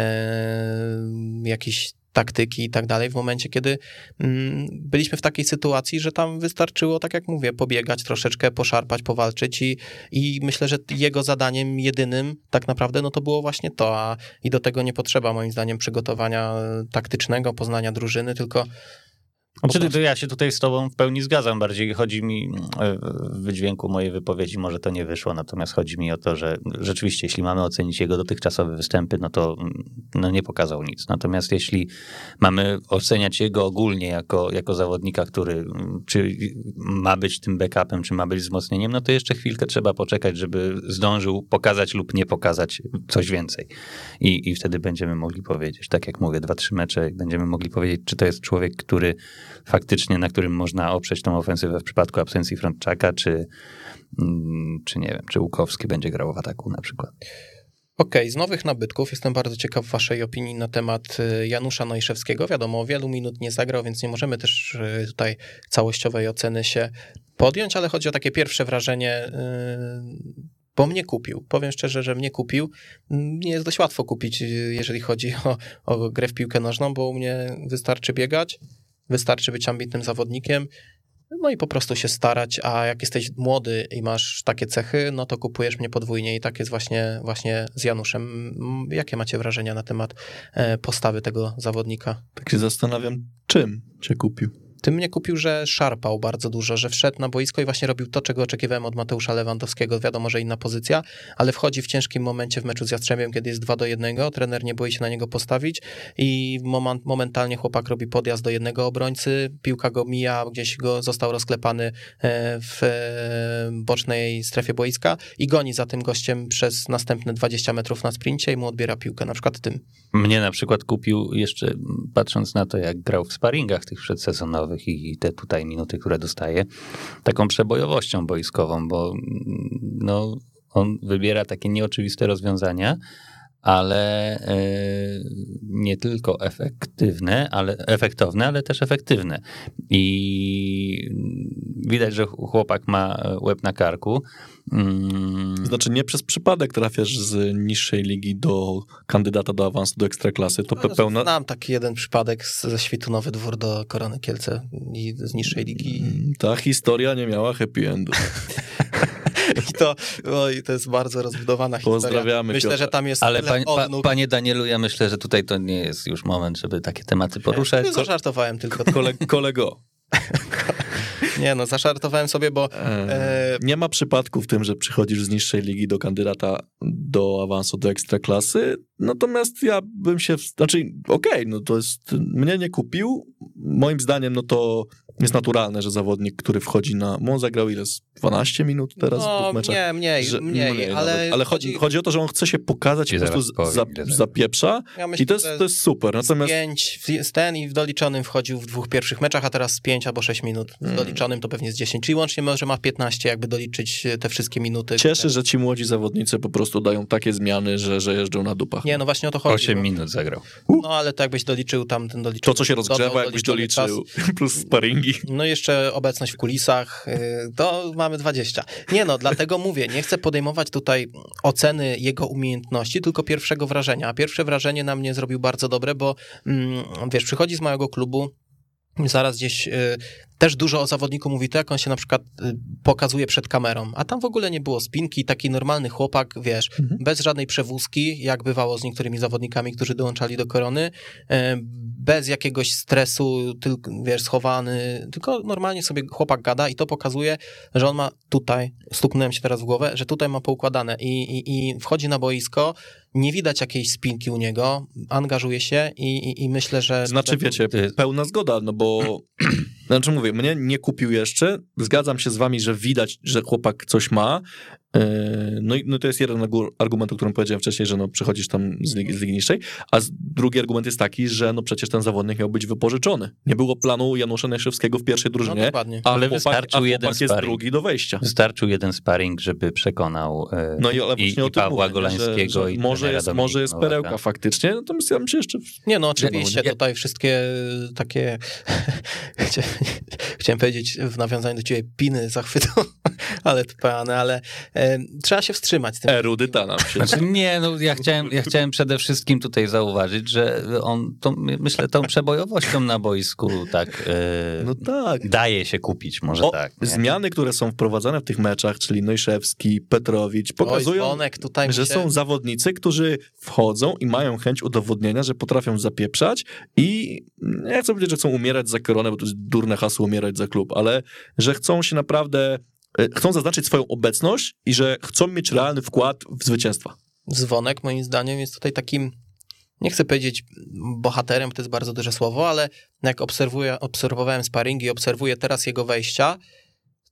Speaker 3: jakiejś taktyki i tak dalej, w momencie, kiedy mm, byliśmy w takiej sytuacji, że tam wystarczyło, tak jak mówię, pobiegać troszeczkę, poszarpać, powalczyć i, i myślę, że jego zadaniem jedynym tak naprawdę, no to było właśnie to, a i do tego nie potrzeba moim zdaniem przygotowania taktycznego, poznania drużyny, tylko
Speaker 4: znaczy, to ja się tutaj z tobą w pełni zgadzam. Bardziej chodzi mi e, w wydźwięku mojej wypowiedzi, może to nie wyszło, natomiast chodzi mi o to, że rzeczywiście, jeśli mamy ocenić jego dotychczasowe występy, no to mm, no nie pokazał nic. Natomiast jeśli mamy oceniać jego ogólnie jako, jako zawodnika, który mm, czy ma być tym backupem, czy ma być wzmocnieniem, no to jeszcze chwilkę trzeba poczekać, żeby zdążył pokazać lub nie pokazać coś więcej. I, i wtedy będziemy mogli powiedzieć, tak jak mówię, dwa, trzy mecze, będziemy mogli powiedzieć, czy to jest człowiek, który faktycznie, na którym można oprzeć tą ofensywę w przypadku absencji Frontczaka, czy, mm, czy nie wiem, czy Łukowski będzie grał w ataku na przykład.
Speaker 3: Okej, okay, z nowych nabytków jestem bardzo ciekaw waszej opinii na temat y, Janusza Nojszewskiego. Wiadomo, wielu minut nie zagrał, więc nie możemy też y, tutaj całościowej oceny się podjąć, ale chodzi o takie pierwsze wrażenie, y, bo mnie kupił. Powiem szczerze, że mnie kupił. Nie jest dość łatwo kupić, jeżeli chodzi o, o grę w piłkę nożną, bo u mnie wystarczy biegać, Wystarczy być ambitnym zawodnikiem, no i po prostu się starać, a jak jesteś młody i masz takie cechy, no to kupujesz mnie podwójnie i tak jest właśnie, właśnie z Januszem. Jakie macie wrażenia na temat e, postawy tego zawodnika?
Speaker 5: Tak się zastanawiam, czym cię kupił?
Speaker 3: Tym mnie kupił, że szarpał bardzo dużo, że wszedł na boisko i właśnie robił to, czego oczekiwałem od Mateusza Lewandowskiego. Wiadomo, że inna pozycja, ale wchodzi w ciężkim momencie w meczu z Jastrzębiem, kiedy jest 2 do 1. Trener nie boi się na niego postawić i moment, momentalnie chłopak robi podjazd do jednego obrońcy, piłka go mija, gdzieś go został rozklepany e, w e, bocznej strefie boiska i goni za tym gościem przez następne 20 metrów na sprincie i mu odbiera piłkę, na przykład tym.
Speaker 4: Mnie na przykład kupił jeszcze, patrząc na to, jak grał w sparingach tych przedsezonowych i te tutaj minuty, które dostaje, taką przebojowością boiskową, bo no, on wybiera takie nieoczywiste rozwiązania, ale e, nie tylko efektywne, ale efektowne, ale też efektywne. I widać, że chłopak ma łeb na karku.
Speaker 5: Mm. Znaczy nie przez przypadek trafiasz z niższej ligi do kandydata do awansu do ekstraklasy. To no, pełna...
Speaker 3: Znam taki jeden przypadek ze świtu Nowy Dwór do Korony Kielce i z niższej ligi. Mm,
Speaker 5: ta historia nie miała happy endu.
Speaker 3: I to, oj, to jest bardzo rozbudowana historia.
Speaker 5: Pozdrawiamy
Speaker 3: Myślę,
Speaker 5: Piotra.
Speaker 3: że tam jest
Speaker 4: Ale pań, pa, panie Danielu, ja myślę, że tutaj to nie jest już moment, żeby takie tematy poruszać.
Speaker 3: Nie, zażartowałem tylko.
Speaker 5: Kole, kolego.
Speaker 3: Nie no, zaszartowałem sobie, bo...
Speaker 5: E... Nie ma przypadku w tym, że przychodzisz z niższej ligi do kandydata do awansu do ekstraklasy, natomiast ja bym się... Znaczy, okej, okay, no to jest... Mnie nie kupił. Moim zdaniem, no to jest naturalne, że zawodnik, który wchodzi na... On zagrał ile? 12 minut teraz
Speaker 3: no,
Speaker 5: w dwóch meczach?
Speaker 3: Nie, mniej, że, mniej, mniej, ale...
Speaker 5: Ale chodzi, chodzi o to, że on chce się pokazać i po prostu za, zapieprza ja myślę, i to jest, to jest super. Natomiast...
Speaker 3: Z pięć, z ten i w doliczonym wchodził w dwóch pierwszych meczach, a teraz z 5 albo 6 minut. W hmm. doliczonym to pewnie z 10, czyli łącznie może ma 15, jakby doliczyć te wszystkie minuty.
Speaker 5: Cieszy, że ci młodzi zawodnicy po prostu dają takie zmiany, że, że jeżdżą na dupach.
Speaker 3: Nie, no właśnie o to chodzi.
Speaker 4: 8 bo... minut zagrał.
Speaker 3: No ale to jakbyś doliczył tam ten doliczył.
Speaker 5: To, co się rozgrzewa, jakbyś doliczył, czas. plus sparingi.
Speaker 3: No jeszcze obecność w kulisach, y, to mamy 20. Nie no, dlatego mówię, nie chcę podejmować tutaj oceny jego umiejętności, tylko pierwszego wrażenia. A pierwsze wrażenie na mnie zrobił bardzo dobre, bo mm, wiesz, przychodzi z małego klubu, zaraz gdzieś y, też dużo o zawodniku mówi to, jak on się na przykład y, pokazuje przed kamerą, a tam w ogóle nie było spinki, taki normalny chłopak, wiesz, mhm. bez żadnej przewózki, jak bywało z niektórymi zawodnikami, którzy dołączali do korony, y, bez jakiegoś stresu, tylko, wiesz, schowany, tylko normalnie sobie chłopak gada i to pokazuje, że on ma tutaj, stuknąłem się teraz w głowę, że tutaj ma poukładane i, i, i wchodzi na boisko, nie widać jakiejś spinki u niego, angażuje się i, i, i myślę, że...
Speaker 5: Znaczy, wiecie, pełna zgoda, no bo znaczy mówię, mnie nie kupił jeszcze. Zgadzam się z wami, że widać, że chłopak coś ma. E, no i no to jest jeden argument, o którym powiedziałem wcześniej, że no przychodzisz tam z ligi, z ligi niższej, a drugi argument jest taki, że no przecież ten zawodnik miał być wypożyczony. Nie było planu Janusza Najszewskiego w pierwszej drużynie, no, a ale chłopak, wystarczył a jeden jest drugi do wejścia.
Speaker 4: Wystarczył jeden sparring, żeby przekonał e, no i, ale i, i Pawła mówię, Golańskiego że, że i
Speaker 5: może jest, może jest perełka faktycznie, natomiast ja bym się jeszcze...
Speaker 3: Nie no, oczywiście, nie, tutaj wszystkie takie chciałem powiedzieć w nawiązaniu do ciebie piny zachwytu, ale to peany, ale e, trzeba się wstrzymać. Z tym
Speaker 5: Erudyta nam się.
Speaker 4: Znaczy, nie, no ja chciałem, ja chciałem przede wszystkim tutaj zauważyć, że on, to, myślę, tą przebojowością na boisku tak, e, no tak. daje się kupić, może o, tak.
Speaker 5: Nie? Zmiany, które są wprowadzane w tych meczach, czyli Nojszewski, Petrowicz, pokazują, Oj, że się... są zawodnicy, którzy wchodzą i mają chęć udowodnienia, że potrafią zapieprzać i nie chcę powiedzieć, że chcą umierać za koronę, bo to jest durne hasło umierać za klub, ale że chcą się naprawdę E, chcą zaznaczyć swoją obecność i że chcą mieć realny wkład w zwycięstwa.
Speaker 3: Dzwonek moim zdaniem jest tutaj takim, nie chcę powiedzieć bohaterem, to jest bardzo duże słowo, ale jak obserwuję, obserwowałem sparingi, obserwuję teraz jego wejścia,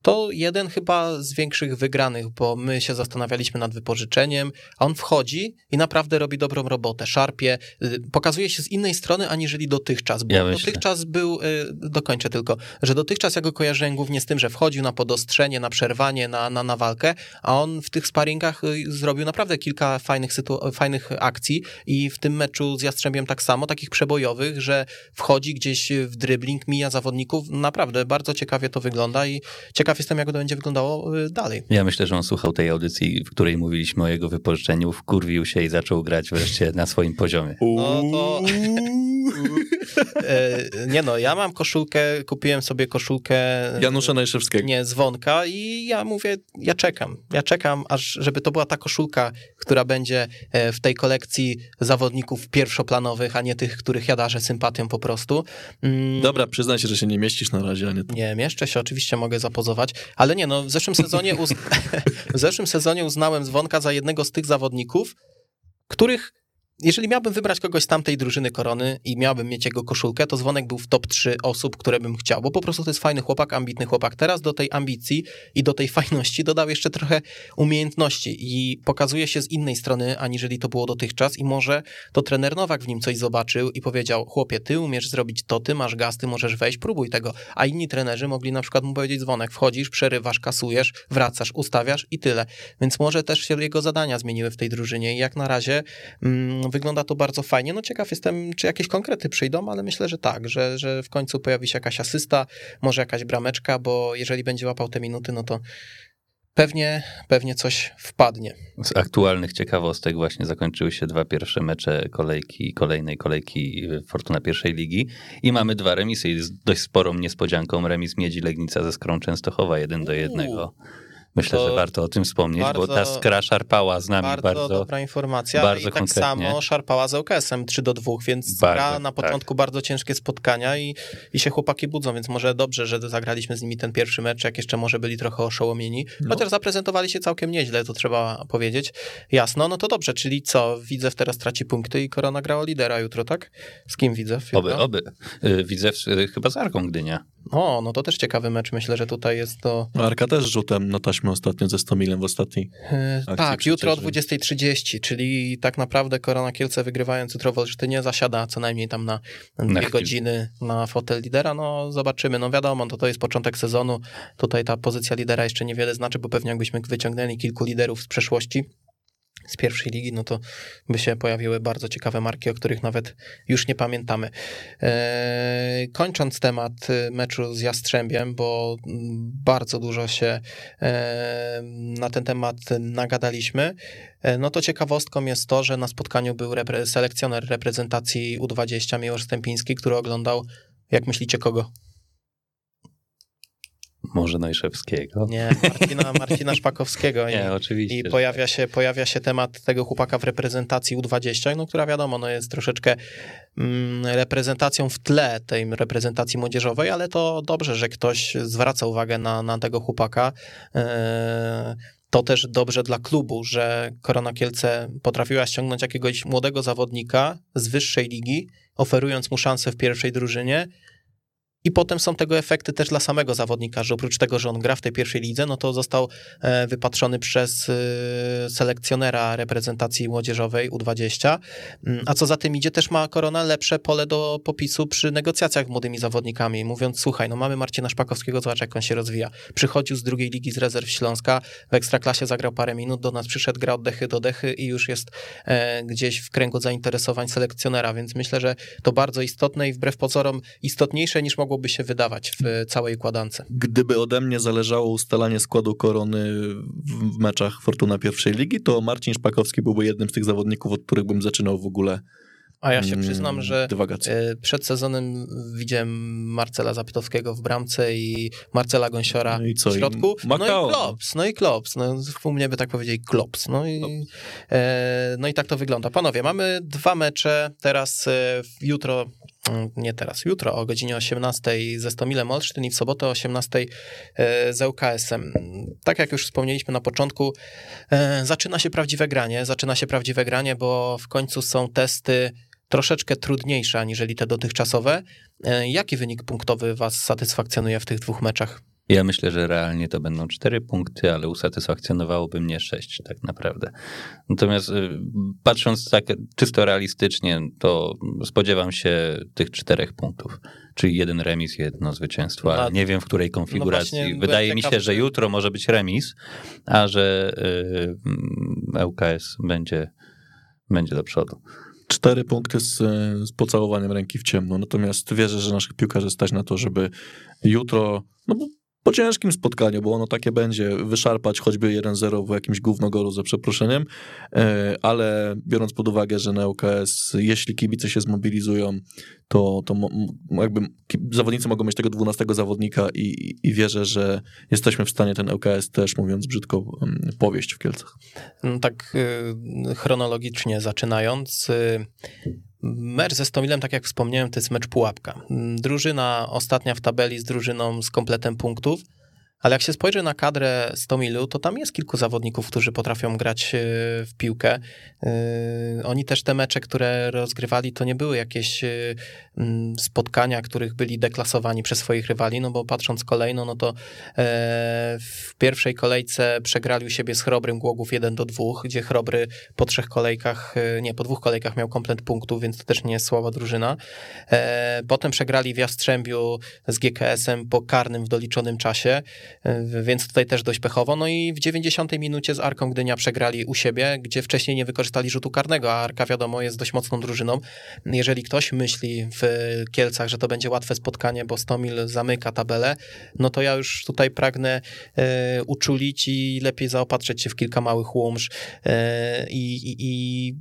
Speaker 3: to jeden chyba z większych wygranych, bo my się zastanawialiśmy nad wypożyczeniem, a on wchodzi i naprawdę robi dobrą robotę, szarpie, y, pokazuje się z innej strony aniżeli dotychczas, bo ja dotychczas był, y, dokończę tylko, że dotychczas ja go kojarzyłem głównie z tym, że wchodził na podostrzenie, na przerwanie, na, na, na walkę, a on w tych sparingach y, zrobił naprawdę kilka fajnych, fajnych akcji i w tym meczu z Jastrzębiem tak samo, takich przebojowych, że wchodzi gdzieś w dribbling, mija zawodników, naprawdę bardzo ciekawie to wygląda i ciekawie ciekaw jestem, jak to będzie wyglądało y, dalej.
Speaker 4: Ja myślę, że on słuchał tej audycji, w której mówiliśmy o jego wypożyczeniu, wkurwił się i zaczął grać wreszcie na swoim poziomie.
Speaker 3: No to... E, nie no, ja mam koszulkę, kupiłem sobie koszulkę
Speaker 5: Janusza Najszewskiego.
Speaker 3: nie, dzwonka i ja mówię, ja czekam. Ja czekam, aż żeby to była ta koszulka, która będzie e, w tej kolekcji zawodników pierwszoplanowych, a nie tych, których ja darzę sympatią po prostu. Mm,
Speaker 5: Dobra, przyznaj się, że się nie mieścisz na razie, a nie
Speaker 3: Nie, mieszczę się, oczywiście mogę zapozować, ale nie, no w zeszłym sezonie, uz... w zeszłym sezonie uznałem Dzwonka za jednego z tych zawodników, których jeżeli miałbym wybrać kogoś z tamtej drużyny korony i miałbym mieć jego koszulkę, to dzwonek był w top 3 osób, które bym chciał, bo po prostu to jest fajny chłopak, ambitny chłopak. Teraz do tej ambicji i do tej fajności dodał jeszcze trochę umiejętności i pokazuje się z innej strony, aniżeli to było dotychczas i może to trener Nowak w nim coś zobaczył i powiedział, chłopie, ty umiesz zrobić to, ty masz gaz, ty możesz wejść, próbuj tego. A inni trenerzy mogli na przykład mu powiedzieć, dzwonek, wchodzisz, przerywasz, kasujesz, wracasz, ustawiasz i tyle. Więc może też się jego zadania zmieniły w tej drużynie i jak na razie mm, wygląda to bardzo fajnie. No ciekaw jestem, czy jakieś konkrety przyjdą, ale myślę, że tak, że, że w końcu pojawi się jakaś asysta, może jakaś brameczka, bo jeżeli będzie łapał te minuty, no to pewnie, pewnie coś wpadnie.
Speaker 4: Z aktualnych ciekawostek właśnie zakończyły się dwa pierwsze mecze kolejki, kolejnej kolejki Fortuna pierwszej ligi i mamy dwa remisy i z dość sporą niespodzianką remis Miedzi Legnica ze Skrą Częstochowa 1 do 1. Myślę,
Speaker 3: To
Speaker 4: że warto o tym wspomnieć, bo
Speaker 3: bardzo-
Speaker 4: ta skra szarpała z nami
Speaker 3: Bardzo,
Speaker 4: bardzo.
Speaker 3: dobra informacja.
Speaker 4: bardzo
Speaker 3: I tak
Speaker 4: konkretnie.
Speaker 3: samo szarpała z ŁKS-em 3 do 2, więc
Speaker 4: Bardzo,
Speaker 3: gra na
Speaker 4: tak.
Speaker 3: początku bardzo ciężkie spotkania i, i się chłopaki budzą, więc może dobrze, że zagraliśmy z nimi ten pierwszy mecz, jak jeszcze może byli trochę oszołomieni.
Speaker 4: No.
Speaker 3: Chociaż zaprezentowali się całkiem nieźle, to trzeba powiedzieć. Jasno, no to dobrze, czyli co? Widzew teraz traci punkty i Korona gra o lidera jutro, tak? Z kim Widzew?
Speaker 4: Oby,
Speaker 3: jutro?
Speaker 4: oby. Y, Widzę y, chyba z Arką Gdynia.
Speaker 3: O, no to też ciekawy mecz. Myślę, że tutaj jest to...
Speaker 5: Arka też rzutem na taśmę ostatnio ze 100 milem w ostatniej. Akcji
Speaker 3: tak, jutro o
Speaker 5: przecież.
Speaker 3: 20.30, czyli tak naprawdę Korona Kielce wygrywając jutro w Olsztynie zasiada co najmniej tam na dwie godziny na fotel lidera. No zobaczymy, no wiadomo, to, to jest początek sezonu. Tutaj ta pozycja lidera jeszcze niewiele znaczy, bo pewnie jakbyśmy wyciągnęli kilku liderów z przeszłości, z pierwszej ligi, no to by się pojawiły bardzo ciekawe marki, o których nawet już nie pamiętamy. Eee, kończąc temat y, meczu z Jastrzębiem, bo mm, bardzo dużo się e, na ten temat nagadaliśmy, e, no to ciekawostką jest to, że na spotkaniu był repre- selekcjoner reprezentacji U20 Miłosz Stępiński, który oglądał, jak myślicie, kogo?
Speaker 4: Może Najszewskiego.
Speaker 3: Nie, Marcina, Marcina Szpakowskiego.
Speaker 4: Nie,
Speaker 3: I-
Speaker 4: oczywiście.
Speaker 3: I pojawia się, pojawia się temat tego chłopaka w reprezentacji U20, no, która wiadomo, no, jest troszeczkę mm, reprezentacją w tle tej reprezentacji młodzieżowej, ale to dobrze, że ktoś zwraca uwagę na, na tego chłopaka. Eee, to też dobrze dla klubu, że Korona Kielce potrafiła ściągnąć jakiegoś młodego zawodnika z wyższej ligi, oferując mu szansę w pierwszej drużynie. I potem są tego efekty też dla samego zawodnika, że oprócz tego, że on gra w tej pierwszej lidze, no to został e, wypatrzony przez e, selekcjonera reprezentacji młodzieżowej U20. Mm, A co za tym idzie, też ma Korona lepsze pole do popisu przy negocjacjach z młodymi zawodnikami, mówiąc, słuchaj, no mamy Marcina Szpakowskiego, zobacz jak on się rozwija. Przychodził z drugiej ligi z rezerw Śląska, w Ekstraklasie zagrał parę minut, do nas przyszedł, gra od dechy do dechy i już jest e, gdzieś w kręgu zainteresowań selekcjonera, więc myślę, że to bardzo istotne i wbrew pozorom istotniejsze niż mogłoby się wydawać w całej układance.
Speaker 5: Gdyby ode mnie zależało ustalanie składu korony w meczach Fortuna pierwszej ligi, to Marcin Szpakowski byłby jednym z tych zawodników, od których bym zaczynał w ogóle
Speaker 3: A ja się
Speaker 5: mm,
Speaker 3: przyznam, że
Speaker 5: dywagację.
Speaker 3: e, przed sezonem widziałem Marcela Zapytowskiego w bramce i Marcela Gąsiora
Speaker 5: No i co,
Speaker 3: w
Speaker 5: i
Speaker 3: środku. No
Speaker 5: Makao.
Speaker 3: i Klops, no i Klops. No, u mnie by tak powiedzieli Klops. No i, e, no i tak to wygląda. Panowie, mamy dwa mecze. Teraz e, jutro, nie teraz, jutro o godzinie 18 ze Stomilem Olsztyn i w sobotę o 18 e, z ŁKS-em. Tak jak już wspomnieliśmy na początku, e, zaczyna się prawdziwe granie. Zaczyna się prawdziwe granie, bo w końcu są testy troszeczkę trudniejsze aniżeli te dotychczasowe. E, Jaki wynik punktowy Was satysfakcjonuje w tych dwóch meczach?
Speaker 4: Ja myślę, że realnie to będą cztery punkty, ale usatysfakcjonowałoby mnie sześć tak naprawdę. Natomiast y, patrząc tak czysto realistycznie, to spodziewam się tych czterech punktów. Czyli jeden remis, jedno zwycięstwo, ale nie wiem w której konfiguracji.
Speaker 3: No właśnie,
Speaker 4: Wydaje mi się, że jutro może być remis, a że y, mm, ŁKS będzie, będzie do przodu.
Speaker 5: Cztery punkty z, z pocałowaniem ręki w ciemno. Natomiast wierzę, że naszych piłkarzy stać na to, żeby jutro, no bo po ciężkim spotkaniu, bo ono takie będzie, wyszarpać choćby 1-0 w jakimś gównogolu za przeproszeniem, e, ale biorąc pod uwagę, że na UKS, jeśli kibice się zmobilizują, to, to jakby zawodnicy mogą mieć tego 12 zawodnika i, i wierzę, że jesteśmy w stanie ten ŁKS też, mówiąc brzydko, powieść w Kielcach.
Speaker 3: No tak y, chronologicznie zaczynając, y, Mecz ze Stomilem, tak jak wspomniałem, to jest mecz pułapka. Drużyna ostatnia w tabeli z drużyną z kompletem punktów. Ale jak się spojrzy na kadrę Stomilu, to tam jest kilku zawodników, którzy potrafią grać e, w piłkę. E, oni też te mecze, które rozgrywali, to nie były jakieś e, spotkania, których byli deklasowani przez swoich rywali, no bo patrząc kolejno, no to w pierwszej kolejce przegrali u siebie z Chrobrym Głogów 1 do 2, gdzie Chrobry po trzech kolejkach, nie, po dwóch kolejkach miał komplet punktów, więc to też nie jest słaba drużyna. Potem przegrali w Jastrzębiu z GKS-em po karnym w doliczonym czasie. Więc tutaj też dość pechowo. No i w 90 minucie z Arką Gdynia przegrali u siebie, gdzie wcześniej nie wykorzystali rzutu karnego, a Arka wiadomo jest dość mocną drużyną. Jeżeli ktoś myśli w Kielcach, że to będzie łatwe spotkanie, bo Stomil zamyka tabelę, no to ja już tutaj pragnę e, uczulić i lepiej zaopatrzyć się w kilka małych łomż e, i, i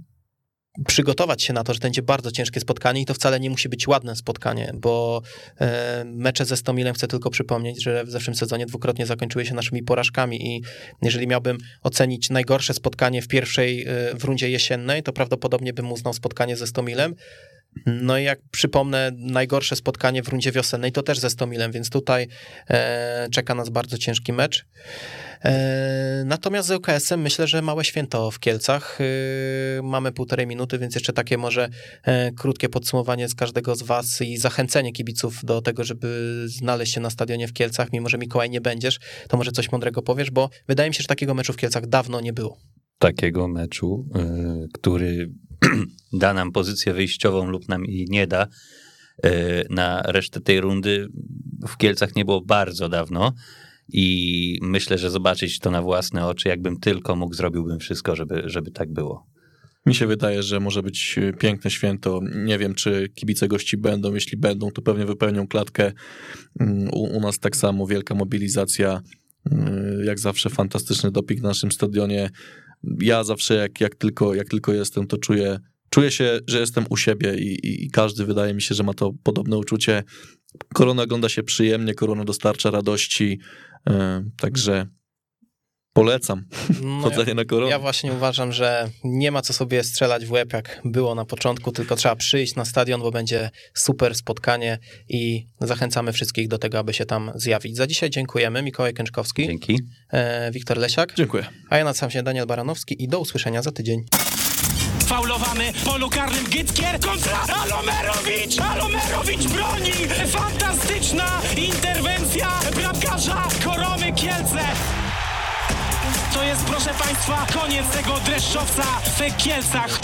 Speaker 3: przygotować się na to, że to będzie bardzo ciężkie spotkanie i to wcale nie musi być ładne spotkanie, bo e, mecze ze Stomilem chcę tylko przypomnieć, że w zeszłym sezonie dwukrotnie zakończyły się naszymi porażkami i jeżeli miałbym ocenić najgorsze spotkanie w pierwszej e, w rundzie jesiennej, to prawdopodobnie bym uznał spotkanie ze Stomilem, no i jak przypomnę, najgorsze spotkanie w rundzie wiosennej to też ze Stomilem, więc tutaj e, czeka nas bardzo ciężki mecz. E, natomiast z UKS-em myślę, że małe święto w Kielcach. E, mamy półtorej minuty, więc jeszcze takie może e, krótkie podsumowanie z każdego z Was i zachęcenie kibiców do tego, żeby znaleźć się na stadionie w Kielcach, mimo że Mikołaj nie będziesz, to może coś mądrego powiesz, bo wydaje mi się, że takiego meczu w Kielcach dawno nie było.
Speaker 4: Takiego meczu, który da nam pozycję wyjściową lub nam jej nie da, na resztę tej rundy w Kielcach nie było bardzo dawno i myślę, że zobaczyć to na własne oczy, jakbym tylko mógł, zrobiłbym wszystko, żeby, żeby tak było.
Speaker 5: Mi się wydaje, że może być piękne święto. Nie wiem, czy kibice gości będą. Jeśli będą, to pewnie wypełnią klatkę. Mm, u, u nas tak samo wielka mobilizacja. Mm, jak zawsze fantastyczny doping na naszym stadionie. Ja zawsze jak, jak, tylko, jak tylko jestem, to czuję, czuję się, że jestem u siebie i, i, i każdy wydaje mi się, że ma to podobne uczucie. Korona ogląda się przyjemnie, korona dostarcza radości, E, także polecam no chodzenie
Speaker 3: ja,
Speaker 5: na koronę.
Speaker 3: Ja właśnie uważam, że nie ma co sobie strzelać w łeb, jak było na początku, tylko trzeba przyjść na stadion, bo będzie super spotkanie i zachęcamy wszystkich do tego, aby się tam zjawić. Za dzisiaj dziękujemy. Mikołaj Kęczkowski.
Speaker 4: Dzięki.
Speaker 3: E, Wiktor Lesiak.
Speaker 5: Dziękuję.
Speaker 3: A ja nazywam się Daniel Baranowski i do usłyszenia za tydzień
Speaker 9: faulowany polu karnym Gytkier kontra Alomerowicz! Alomerowicz broni! Fantastyczna interwencja bramkarza Koromy Kielce! To jest, proszę Państwa, koniec tego dreszczowca w Kielcach.